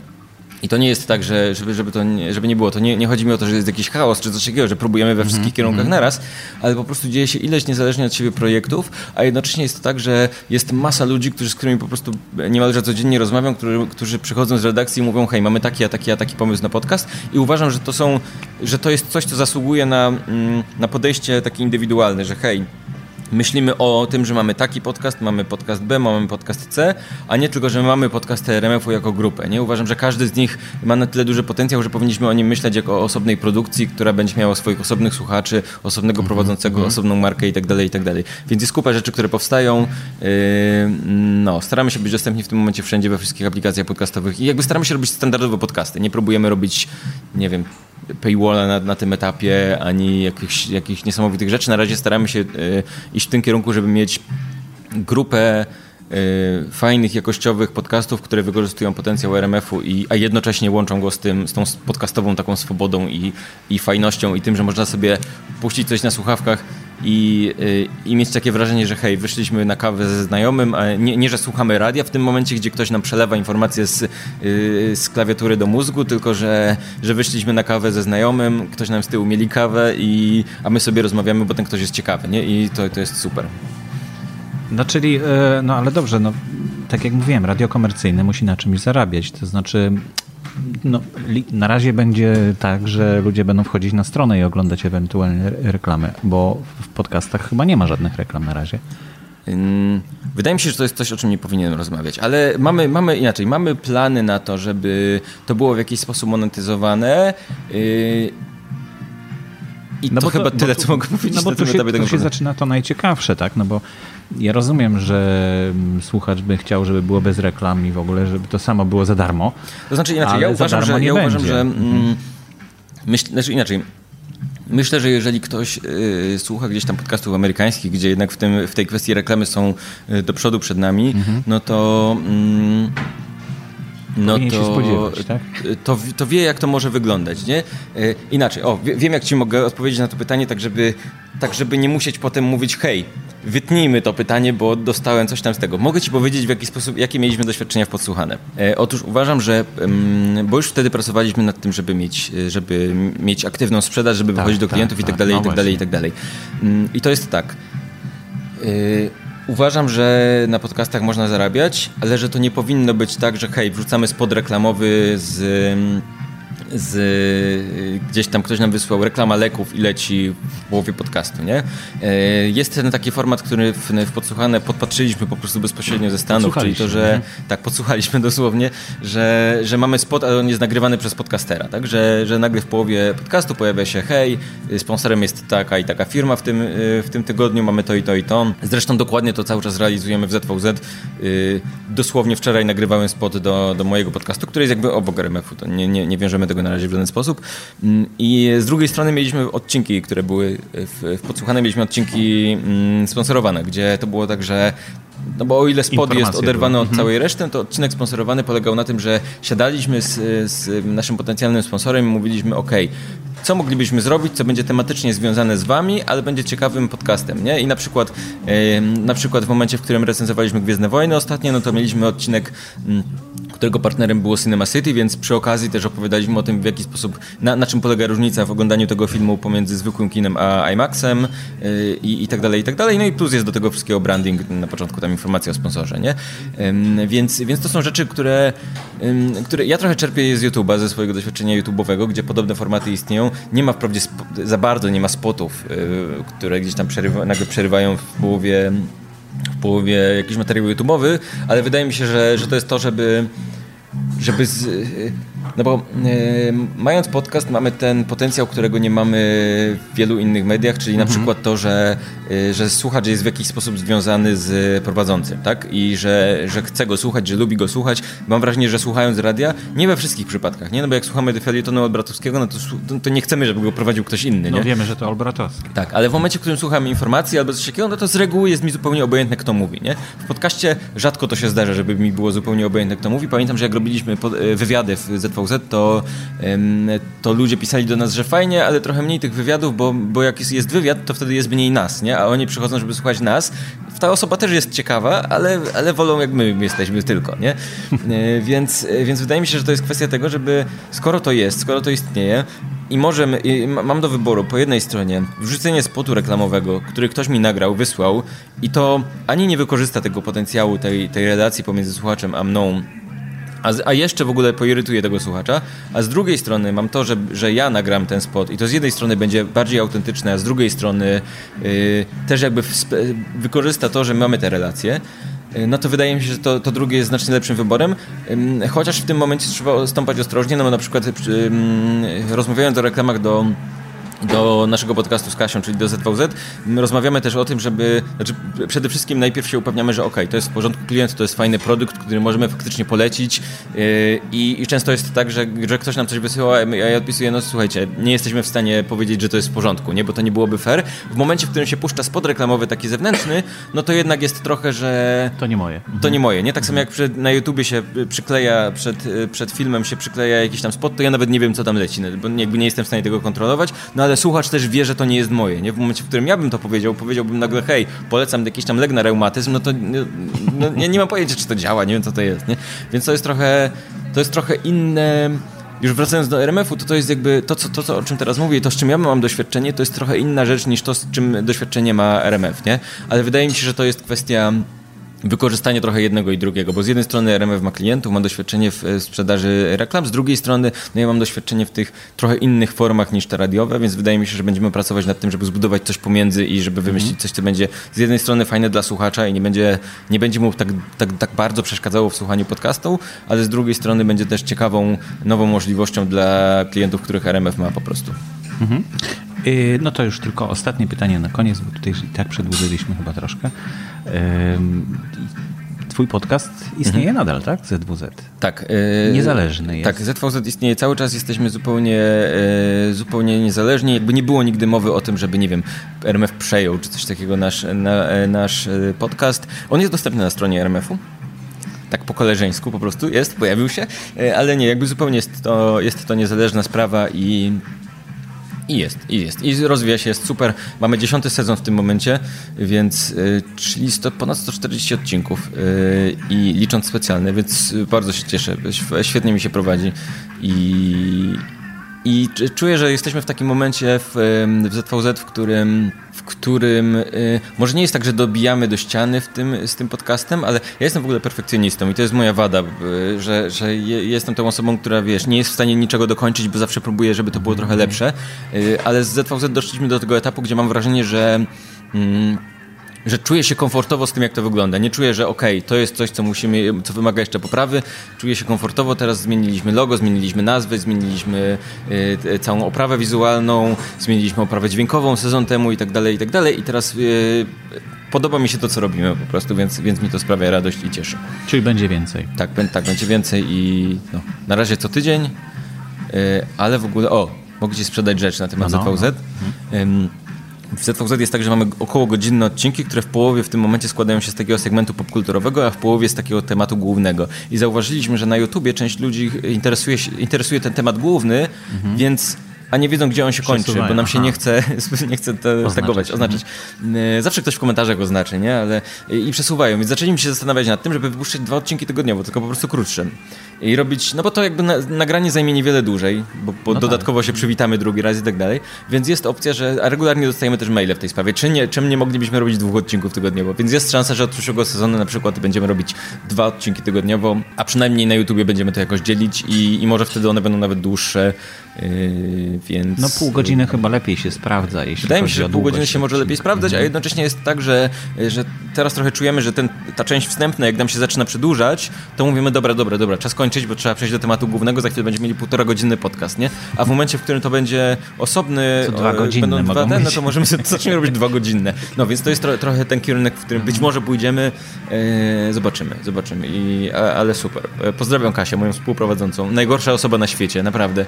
i to nie jest tak, że żeby, żeby, to nie, żeby nie było, to nie, nie chodzi mi o to, że jest jakiś chaos czy coś takiego, że próbujemy we wszystkich mm -hmm. kierunkach naraz, ale po prostu dzieje się ileś niezależnie od siebie projektów, a jednocześnie jest to tak, że jest masa ludzi, którzy, z którymi po prostu niemalże codziennie rozmawiam, którzy, którzy przychodzą z redakcji i mówią, hej, mamy taki, a taki, a taki pomysł na podcast i uważam, że to są, że to jest coś, co zasługuje na, mm, na podejście takie indywidualne, że hej, myślimy o tym, że mamy taki podcast, mamy podcast B, mamy podcast C, a nie tylko, że mamy podcast RMF-u jako grupę. Nie uważam, że każdy z nich ma na tyle duży potencjał, że powinniśmy o nim myśleć jako o osobnej produkcji, która będzie miała swoich osobnych słuchaczy, osobnego mm -hmm. prowadzącego, mm -hmm. osobną markę itd., tak itd. Tak Więc jest kupa rzeczy, które powstają. Yy, no, staramy się być dostępni w tym momencie wszędzie we wszystkich aplikacjach podcastowych i jakby staramy się robić standardowe podcasty. Nie próbujemy robić, nie wiem, paywalla na, na tym etapie, ani jakichś, jakichś niesamowitych rzeczy. Na razie staramy się y, iść w tym kierunku, żeby mieć grupę y, fajnych, jakościowych podcastów, które wykorzystują potencjał RMF-u, i, a jednocześnie łączą go z, tym, z tą podcastową taką swobodą i, i fajnością i tym, że można sobie puścić coś na słuchawkach i, y, i mieć takie wrażenie, że hej, wyszliśmy na kawę ze znajomym, a nie, nie że słuchamy radia w tym momencie, gdzie ktoś nam przelewa informacje z, y, z klawiatury do mózgu, tylko że, że wyszliśmy na kawę ze znajomym, ktoś nam z tyłu mieli kawę, i, a my sobie rozmawiamy, bo ten ktoś jest ciekawy, nie? I to, to jest super. No czyli, e, no ale dobrze, no tak jak mówiłem, radio komercyjne musi na czymś zarabiać, to znaczy no, na razie będzie tak, że ludzie będą wchodzić na stronę i oglądać ewentualnie reklamy, bo w podcastach chyba nie ma żadnych reklam na razie. Wydaje mi się, że to jest coś, o czym nie powinienem rozmawiać, ale mamy, mamy inaczej, mamy plany na to, żeby to było w jakiś sposób monetyzowane. Yy, I no to, to chyba tyle, tu, co mogę powiedzieć no bo na tym się, etapie tego. się zaczyna to najciekawsze, tak? No bo ja rozumiem, że mm, słuchacz by chciał, żeby było bez reklam i w ogóle, żeby to samo było za darmo. To znaczy inaczej, ja uważam, że, ja uważam, że mm, myśl, znaczy inaczej, Myślę, że jeżeli ktoś y, słucha gdzieś tam podcastów amerykańskich, gdzie jednak w, tym, w tej kwestii reklamy są y, do przodu przed nami, mhm. no to... Mm, no to, tak? to, to wie, jak to może wyglądać, nie? Y, inaczej, o, wiem, jak ci mogę odpowiedzieć na to pytanie, tak żeby, tak żeby nie musieć potem mówić, hej, wytnijmy to pytanie, bo dostałem coś tam z tego. Mogę ci powiedzieć, w jaki sposób, jakie mieliśmy doświadczenia w podsłuchane. E, otóż uważam, że, bo już wtedy pracowaliśmy nad tym, żeby mieć, żeby mieć aktywną sprzedaż, żeby tak, wychodzić do tak, klientów tak, i tak dalej, no i tak dalej, i tak dalej. Mm, I to jest tak. E, uważam, że na podcastach można zarabiać, ale że to nie powinno być tak, że hej, wrzucamy spod reklamowy z z, y, gdzieś tam ktoś nam wysłał reklama leków i leci w połowie podcastu, nie? E, jest ten taki format, który w, w podsłuchane podpatrzyliśmy po prostu bezpośrednio ze Stanów, czyli to, że tak, podsłuchaliśmy dosłownie, że, że mamy spot, ale on jest nagrywany przez podcastera, tak? Że, że nagle w połowie podcastu pojawia się hej, sponsorem jest taka i taka firma w tym, y, w tym tygodniu, mamy to i to i to. Zresztą dokładnie to cały czas realizujemy w ZVZ. Y, dosłownie wczoraj nagrywałem spot do, do mojego podcastu, który jest jakby obok RMF-u, to nie, nie, nie wiążemy tego na razie w żaden sposób. Mm, I z drugiej strony mieliśmy odcinki, które były w, w podsłuchane, mieliśmy odcinki mm, sponsorowane, gdzie to było tak, że no bo o ile spod jest oderwany od mhm. całej reszty, to odcinek sponsorowany polegał na tym, że siadaliśmy z, z naszym potencjalnym sponsorem i mówiliśmy, ok, co moglibyśmy zrobić, co będzie tematycznie związane z wami, ale będzie ciekawym podcastem, nie? I na przykład, na przykład w momencie, w którym recenzowaliśmy Gwiezdne Wojny ostatnio, no to mieliśmy odcinek yy, którego partnerem było Cinema City, więc przy okazji też opowiadaliśmy o tym, w jaki sposób, na, na czym polega różnica w oglądaniu tego filmu pomiędzy zwykłym kinem a IMAXem yy, i, tak dalej, i tak dalej. No i plus jest do tego wszystkiego branding, na początku tam informacja o sponsorze, nie? Yy, więc, więc to są rzeczy, które, yy, które ja trochę czerpię z YouTube'a, ze swojego doświadczenia YouTube'owego, gdzie podobne formaty istnieją. Nie ma wprawdzie za bardzo, nie ma spotów, yy, które gdzieś tam przerywa, nagle przerywają w połowie w połowie jakiś materiał YouTube'owy, ale wydaje mi się, że, że to jest to, żeby żeby z, no bo e, mając podcast mamy ten potencjał, którego nie mamy w wielu innych mediach, czyli mhm. na przykład to, że, e, że słuchacz jest w jakiś sposób związany z prowadzącym, tak? I że, że chce go słuchać, że lubi go słuchać. Mam wrażenie, że słuchając radia, nie we wszystkich przypadkach, nie? No bo jak słuchamy felietonu od Bratowskiego, no to, to nie chcemy, żeby go prowadził ktoś inny, no nie? No wiemy, że to Olbratowski. Tak, ale w momencie, w którym słuchamy informacji albo coś takiego, no to z reguły jest mi zupełnie obojętne, kto mówi, nie? W podcaście rzadko to się zdarza, żeby mi było zupełnie obojętne, kto mówi. Pamiętam, że jak robiliśmy e, wywiady w To, to ludzie pisali do nas, że fajnie, ale trochę mniej tych wywiadów, bo, bo jak jest wywiad, to wtedy jest mniej nas, nie? A oni przychodzą, żeby słuchać nas. Ta osoba też jest ciekawa, ale, ale wolą jak my jesteśmy tylko, nie? E, więc, e, więc wydaje mi się, że to jest kwestia tego, żeby skoro to jest, skoro to istnieje, i możemy, i mam do wyboru po jednej stronie wrzucenie spotu reklamowego, który ktoś mi nagrał, wysłał i to ani nie wykorzysta tego potencjału, tej, tej relacji pomiędzy słuchaczem a mną, a, a, jeszcze w ogóle poirytuje tego słuchacza, a z drugiej strony mam to, że, że ja nagram ten spot i to z jednej strony będzie bardziej autentyczne, a z drugiej strony yy, też jakby wykorzysta to, że mamy te relacje, yy, no to wydaje mi się, że to, to drugie jest znacznie lepszym wyborem, chociaż w tym momencie trzeba stąpać ostrożnie, no na przykład rozmawiając o reklamach do do naszego podcastu z Kasią, czyli do ZVZ, rozmawiamy też o tym, żeby, znaczy przede wszystkim najpierw się upewniamy, że ok, to jest w porządku klient, to jest fajny produkt, który możemy faktycznie polecić yy, i, często jest tak, że, że ktoś nam coś wysyła, a ja odpisuję, no słuchajcie, nie jesteśmy w stanie powiedzieć, że to jest w porządku, nie, bo to nie byłoby fair. W momencie, w którym się puszcza spod reklamowy taki zewnętrzny, no to jednak jest trochę, że... To nie moje. To nie moje, nie? Tak samo jak przed, na YouTubie się przykleja, przed, przed filmem się przykleja jakiś tam spot, to ja nawet nie wiem, co tam leci, no, bo jakby nie jestem w stanie tego kontrolować, no ale słuchacz też wie, że to nie jest moje, nie? W momencie, w którym ja bym to powiedział, powiedziałbym nagle, hej, polecam jakiś tam lek na reumatyzm, no to no, no, nie mam pojęcia, czy to działa, nie wiem, co to jest, nie? Więc to jest trochę, to jest trochę inne... Już wracając do RMF-u, to to jest jakby to, co, to, co, o czym teraz mówię, to z czym ja mam doświadczenie, to jest trochę inna rzecz niż to, z czym doświadczenie ma RMF, nie? Ale wydaje mi się, że to jest kwestia wykorzystanie trochę jednego i drugiego, bo z jednej strony RMF ma klientów, ma doświadczenie w sprzedaży reklam, z drugiej strony no ja mam doświadczenie w tych trochę innych formach niż te radiowe, więc wydaje mi się, że będziemy pracować nad tym, żeby zbudować coś pomiędzy i żeby wymyślić mhm. coś, co będzie z jednej strony fajne dla słuchacza i nie będzie, nie będzie mu tak, tak, tak bardzo przeszkadzało w słuchaniu podcastu, ale z drugiej strony będzie też ciekawą, nową możliwością dla klientów, których RMF ma po prostu. Mhm. Y, no to już tylko ostatnie pytanie na koniec, bo tutaj i tak przedłużyliśmy chyba troszkę. Twój podcast istnieje Mhm. nadal, tak? ZWZ. Tak. e, Niezależny jest. Tak, ZVZ istnieje cały czas, jesteśmy zupełnie, e, zupełnie niezależni. Jakby nie było nigdy mowy o tym, żeby, nie wiem, RMF przejął czy coś takiego nasz, na, e, nasz podcast. On jest dostępny na stronie RMF-u. Tak po koleżeńsku po prostu jest, pojawił się, ale nie, jakby zupełnie jest to, jest to niezależna sprawa i i jest, i jest. I rozwija się, jest super. Mamy dziesiąty sezon w tym momencie, więc y, czyli sto, ponad 140 odcinków y, i licząc specjalne, więc bardzo się cieszę. Św- Świetnie mi się prowadzi i, i czuję, że jesteśmy w takim momencie w, w ZVZ, w którym, w którym y, może nie jest tak, że dobijamy do ściany w tym, z tym podcastem, ale ja jestem w ogóle perfekcjonistą i to jest moja wada, y, że, że je, jestem tą osobą, która wiesz, nie jest w stanie niczego dokończyć, bo zawsze próbuję, żeby to było trochę lepsze, y, ale z ZVZ doszliśmy do tego etapu, gdzie mam wrażenie, że mm, że czuję się komfortowo z tym, jak to wygląda. Nie czuję, że okej, to jest coś, co musimy, co wymaga jeszcze poprawy. Czuję się komfortowo. Teraz zmieniliśmy logo, zmieniliśmy nazwy, zmieniliśmy y, t- całą oprawę wizualną, zmieniliśmy oprawę dźwiękową sezon temu i tak dalej, i tak dalej. I teraz y, podoba mi się to, co robimy po prostu, więc, więc mi to sprawia radość i cieszy. Czyli będzie więcej. Tak, tak będzie więcej i no, na razie co tydzień, y, ale w ogóle, o, mogę Ci sprzedać rzecz na temat No, no, ZVZ. Ym, W ZVZ jest tak, że mamy około godzinne odcinki, które w połowie w tym momencie składają się z takiego segmentu popkulturowego, a w połowie z takiego tematu głównego. I zauważyliśmy, że na YouTubie część ludzi interesuje, się, interesuje ten temat główny, więc a nie wiedzą, gdzie on się kończy, bo nam się aha. nie chce, nie chce to Oznaczyć, tagować, oznaczyć. E, Zawsze ktoś w komentarzach oznaczy, nie? Ale i przesuwają. Więc zaczęliśmy się zastanawiać nad tym, żeby wypuszczać dwa odcinki tygodniowo, tylko po prostu krótsze. I robić, no bo to jakby na, nagranie zajmie niewiele dłużej, bo, bo No dodatkowo się przywitamy drugi raz i tak dalej. Więc jest opcja, że regularnie dostajemy też maile w tej sprawie. Czy nie, czym nie moglibyśmy robić dwóch odcinków tygodniowo? Więc jest szansa, że od przyszłego sezonu na przykład będziemy robić dwa odcinki tygodniowo, a przynajmniej na YouTubie będziemy to jakoś dzielić i, i może wtedy one będą nawet dłuższe. Yy, więc. No pół godziny chyba lepiej się sprawdza, jeśli Wydaje mi się, że pół godziny się może lepiej sprawdzać, a jednocześnie jest tak, że, że teraz trochę czujemy, że ten, ta część wstępna, jak nam się zaczyna przedłużać, to mówimy, dobra, dobra, dobra, czas kończyć, bo trzeba przejść do tematu głównego, za chwilę będziemy mieli półtora godzinny podcast, nie? A w momencie, w którym to będzie osobny, To dwa e, godzinne będą dwa no to możemy sobie zaczniemy robić dwa godzinne. No więc to jest tro, trochę ten kierunek, w którym być może pójdziemy, e, zobaczymy, zobaczymy, I, ale super. E, Pozdrawiam Kasię, moją współprowadzącą, najgorsza osoba na świecie, naprawdę.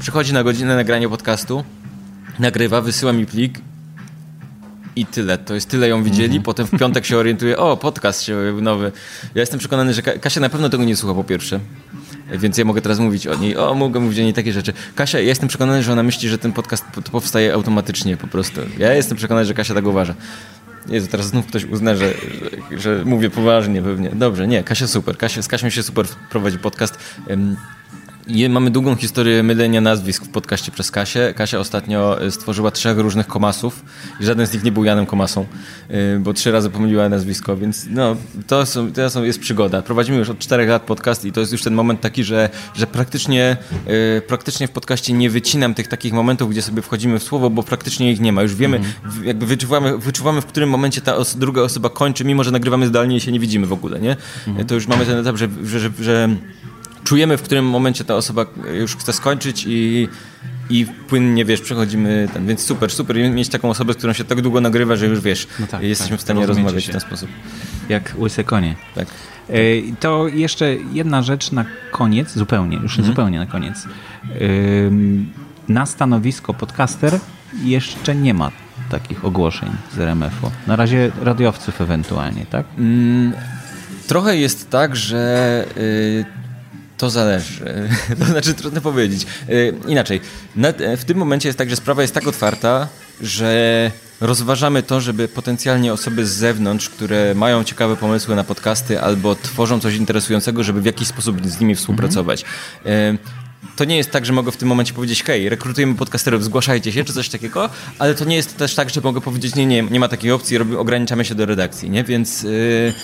Przychodzi na godzinę nagrania podcastu, nagrywa, wysyła mi plik i tyle. To jest tyle ją widzieli. Potem w piątek się orientuje, o, podcast się nowy. Ja jestem przekonany, że Ka- Kasia na pewno tego nie słucha po pierwsze. Więc ja mogę teraz mówić o niej. O, mogę mówić o niej takie rzeczy. Kasia, ja jestem przekonany, że ona myśli, że ten podcast powstaje automatycznie po prostu. Ja jestem przekonany, że Kasia tak uważa. Jezu, teraz znów ktoś uzna, że, że, że mówię poważnie pewnie. Dobrze, nie, Kasia super. Kasia, z Kasią się super prowadzi podcast. Mamy długą historię mylenia nazwisk w podcaście przez Kasię. Kasia ostatnio y, stworzyła trzech różnych komasów i żaden z nich nie był Janem Komasą, y, bo trzy razy pomyliła nazwisko, więc no, to, są, to są, jest przygoda. Prowadzimy już od czterech lat podcast i to jest już ten moment taki, że, że praktycznie, y, praktycznie w podcaście nie wycinam tych takich momentów, gdzie sobie wchodzimy w słowo, bo praktycznie ich nie ma. Już wiemy, w- jakby wyczuwamy, wyczuwamy, w którym momencie ta os- druga osoba kończy, mimo że nagrywamy zdalnie i się nie widzimy w ogóle, nie? Y, To już mamy ten etap, że, że, że, że czujemy, w którym momencie ta osoba już chce skończyć i, i płynnie, wiesz, przechodzimy więc super, super mieć taką osobę, z którą się tak długo nagrywa, że już, wiesz, No tak, jesteśmy tak, w stanie rozmawiać się. w ten sposób. Jak łyse konie. Tak. E, To jeszcze jedna rzecz na koniec, zupełnie, już Mhm. zupełnie na koniec. Na stanowisko podcaster jeszcze nie ma takich ogłoszeń z RMF-u. Na razie radiowców ewentualnie, tak? Mm, trochę jest tak, że y, to zależy. to znaczy, trudno powiedzieć. Y, inaczej, na, w tym momencie jest tak, że sprawa jest tak otwarta, że rozważamy to, żeby potencjalnie osoby z zewnątrz, które mają ciekawe pomysły na podcasty albo tworzą coś interesującego, żeby w jakiś sposób z nimi współpracować. Y, to nie jest tak, że mogę w tym momencie powiedzieć, hej, rekrutujemy podcasterów, zgłaszajcie się, czy coś takiego, ale to nie jest też tak, że mogę powiedzieć, nie, nie, nie ma takiej opcji, ograniczamy się do redakcji, nie? Więc... Yy,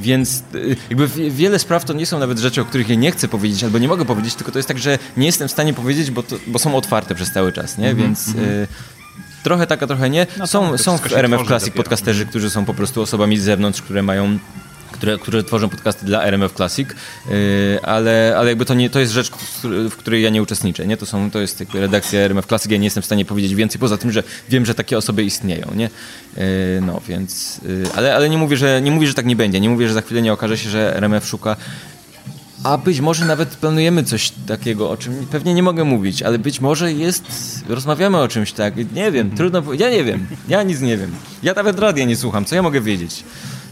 więc y, jakby wie- wiele spraw to nie są nawet rzeczy, o których ja nie chcę powiedzieć albo nie mogę powiedzieć, tylko to jest tak, że nie jestem w stanie powiedzieć, bo, to, bo są otwarte przez cały czas, nie? Więc y, trochę tak, a trochę nie. No są są w RMF Classic podcasterzy, którzy są po prostu osobami z zewnątrz, które mają które, które tworzą podcasty dla RMF Classic, yy, ale, ale jakby to nie, to jest rzecz, w której ja nie uczestniczę, nie? To, są, to jest jakby redakcja RMF Classic, ja nie jestem w stanie powiedzieć więcej, poza tym, że wiem, że takie osoby istnieją, nie? Yy, no, więc, yy, ale, ale nie mówię, że, nie mówię, że tak nie będzie, nie mówię, że za chwilę nie okaże się, że RMF szuka a być może nawet planujemy coś takiego, o czym pewnie nie mogę mówić, ale być może jest, rozmawiamy o czymś tak, nie wiem, trudno, ja nie wiem, ja nic nie wiem. Ja nawet radia nie słucham, co ja mogę wiedzieć?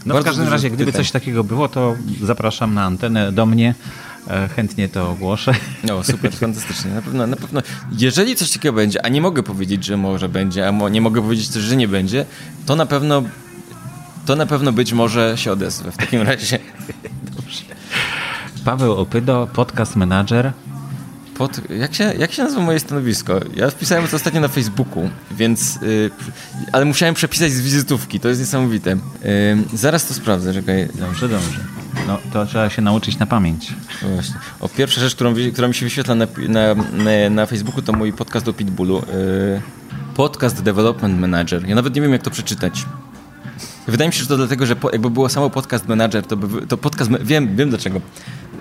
No w każdym razie, gdyby pytań. coś takiego było, to zapraszam na antenę do mnie. E, chętnie to ogłoszę. No, super, fantastycznie. Na pewno, na pewno, jeżeli coś takiego będzie, a nie mogę powiedzieć, że może będzie, a nie mogę powiedzieć też, że nie będzie, to na pewno to na pewno być może się odezwę w takim razie. Dobrze. Paweł Opydo, podcast manager. Pod, jak, się, jak się nazywa moje stanowisko? Ja wpisałem to ostatnio na Facebooku, więc. Yy, ale musiałem przepisać z wizytówki, to jest niesamowite. Yy, zaraz to sprawdzę, czekaj. Dobrze, dobrze. No, to trzeba się nauczyć na pamięć. Właśnie. O, pierwsza rzecz, którą, która mi się wyświetla na, na, na, na Facebooku, to mój podcast o Pitbullu. Yy, podcast Development Manager. Ja nawet nie wiem, jak to przeczytać. Wydaje mi się, że to dlatego, że po, jakby było samo podcast manager, to, by, to podcast. Wiem, wiem dlaczego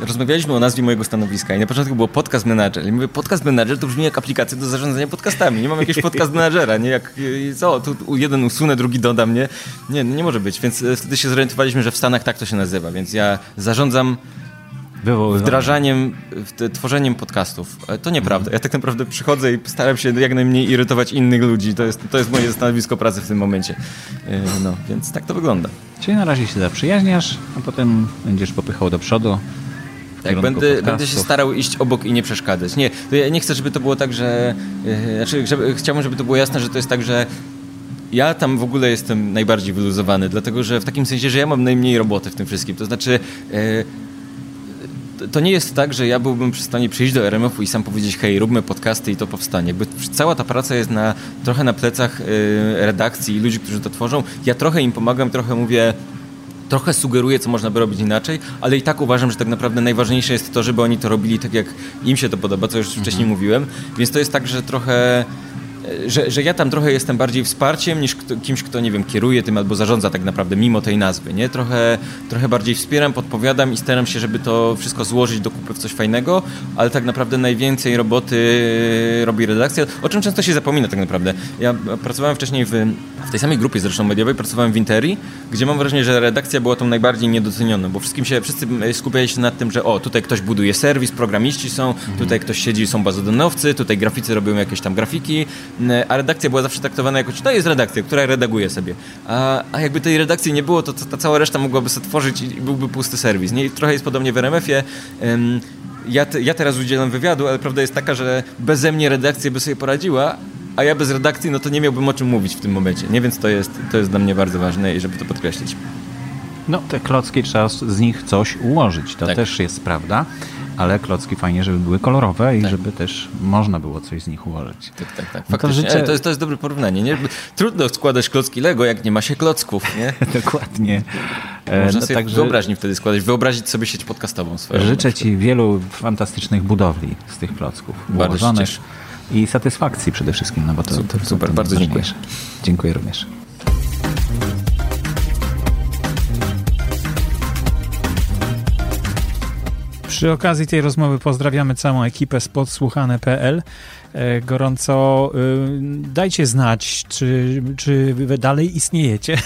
rozmawialiśmy o nazwie mojego stanowiska i na początku było podcast manager. I mówię, podcast manager to brzmi jak aplikacja do zarządzania podcastami. Nie mam jakiegoś podcast managera, nie? Jak, co, tu jeden usunę, drugi dodam, nie? Nie, nie może być. Więc e, wtedy się zorientowaliśmy, że w Stanach tak to się nazywa. Więc ja zarządzam wdrażaniem, tworzeniem podcastów. E, to nieprawda. Ja tak naprawdę przychodzę i staram się jak najmniej irytować innych ludzi. To jest, to jest moje stanowisko pracy w tym momencie. E, no, więc tak to wygląda. Czyli na razie się zaprzyjaźniasz, a potem będziesz popychał do przodu. Tak, będę, będę się starał iść obok i nie przeszkadzać. Nie, ja nie chcę, żeby to było tak, że. Yy, znaczy, żeby, chciałbym, żeby to było jasne, że to jest tak, że ja tam w ogóle jestem najbardziej wyluzowany, dlatego że w takim sensie, że ja mam najmniej roboty w tym wszystkim. To znaczy. Yy, to nie jest tak, że ja byłbym w stanie przyjść do RMF-u i sam powiedzieć, hej, róbmy podcasty i to powstanie. Jakby cała ta praca jest na, trochę na plecach yy, redakcji i ludzi, którzy to tworzą. Ja trochę im pomagam, trochę mówię, trochę sugeruje, co można by robić inaczej, ale i tak uważam, że tak naprawdę najważniejsze jest to, żeby oni to robili tak, jak im się to podoba, co już mhm. wcześniej mówiłem. Więc to jest tak, że trochę że, że ja tam trochę jestem bardziej wsparciem niż kto, kimś, kto, nie wiem, kieruje tym albo zarządza tak naprawdę, mimo tej nazwy, nie? Trochę, trochę bardziej wspieram, podpowiadam i staram się, żeby to wszystko złożyć do kupy w coś fajnego, ale tak naprawdę najwięcej roboty robi redakcja, o czym często się zapomina tak naprawdę. Ja pracowałem wcześniej w, w tej samej grupie zresztą mediowej, pracowałem w Interi, gdzie mam wrażenie, że redakcja była tą najbardziej niedocenioną, bo wszystkim się, wszyscy skupiali się nad tym, że o, tutaj ktoś buduje serwis, programiści są, mhm. tutaj ktoś siedzi, są bazodanowcy, tutaj graficy robią jakieś tam grafiki, a redakcja była zawsze traktowana jako, to jest redakcja, która redaguje sobie. A, a jakby tej redakcji nie było, to, to ta cała reszta mogłaby sobie tworzyć i byłby pusty serwis. Nie? I trochę jest podobnie w RMF-ie. Ja, te, ja teraz udzielam wywiadu, ale prawda jest taka, że beze mnie redakcja by sobie poradziła, a ja bez redakcji, no to nie miałbym o czym mówić w tym momencie, nie? Więc to jest, to jest dla mnie bardzo ważne i żeby to podkreślić. No, te klocki trzeba z nich coś ułożyć, to tak. też jest prawda ale klocki fajnie, żeby były kolorowe i tak. żeby też można było coś z nich ułożyć. Tak, tak, tak. No to, życzę... to, jest, to jest dobre porównanie. Nie? Trudno składać klocki Lego, jak nie ma się klocków. Nie? Dokładnie. Można e, no, sobie także... wyobraźni wtedy składać, wyobrazić sobie sieć podcastową swoją. Życzę Ci wielu fantastycznych budowli z tych klocków. Cieszę. I satysfakcji przede wszystkim, no bo to super, to, super to bardzo dziękuję. Dziękuję również. Przy okazji tej rozmowy pozdrawiamy całą ekipę z podsłuchane.pl. E, gorąco y, dajcie znać, czy, czy wy dalej istniejecie,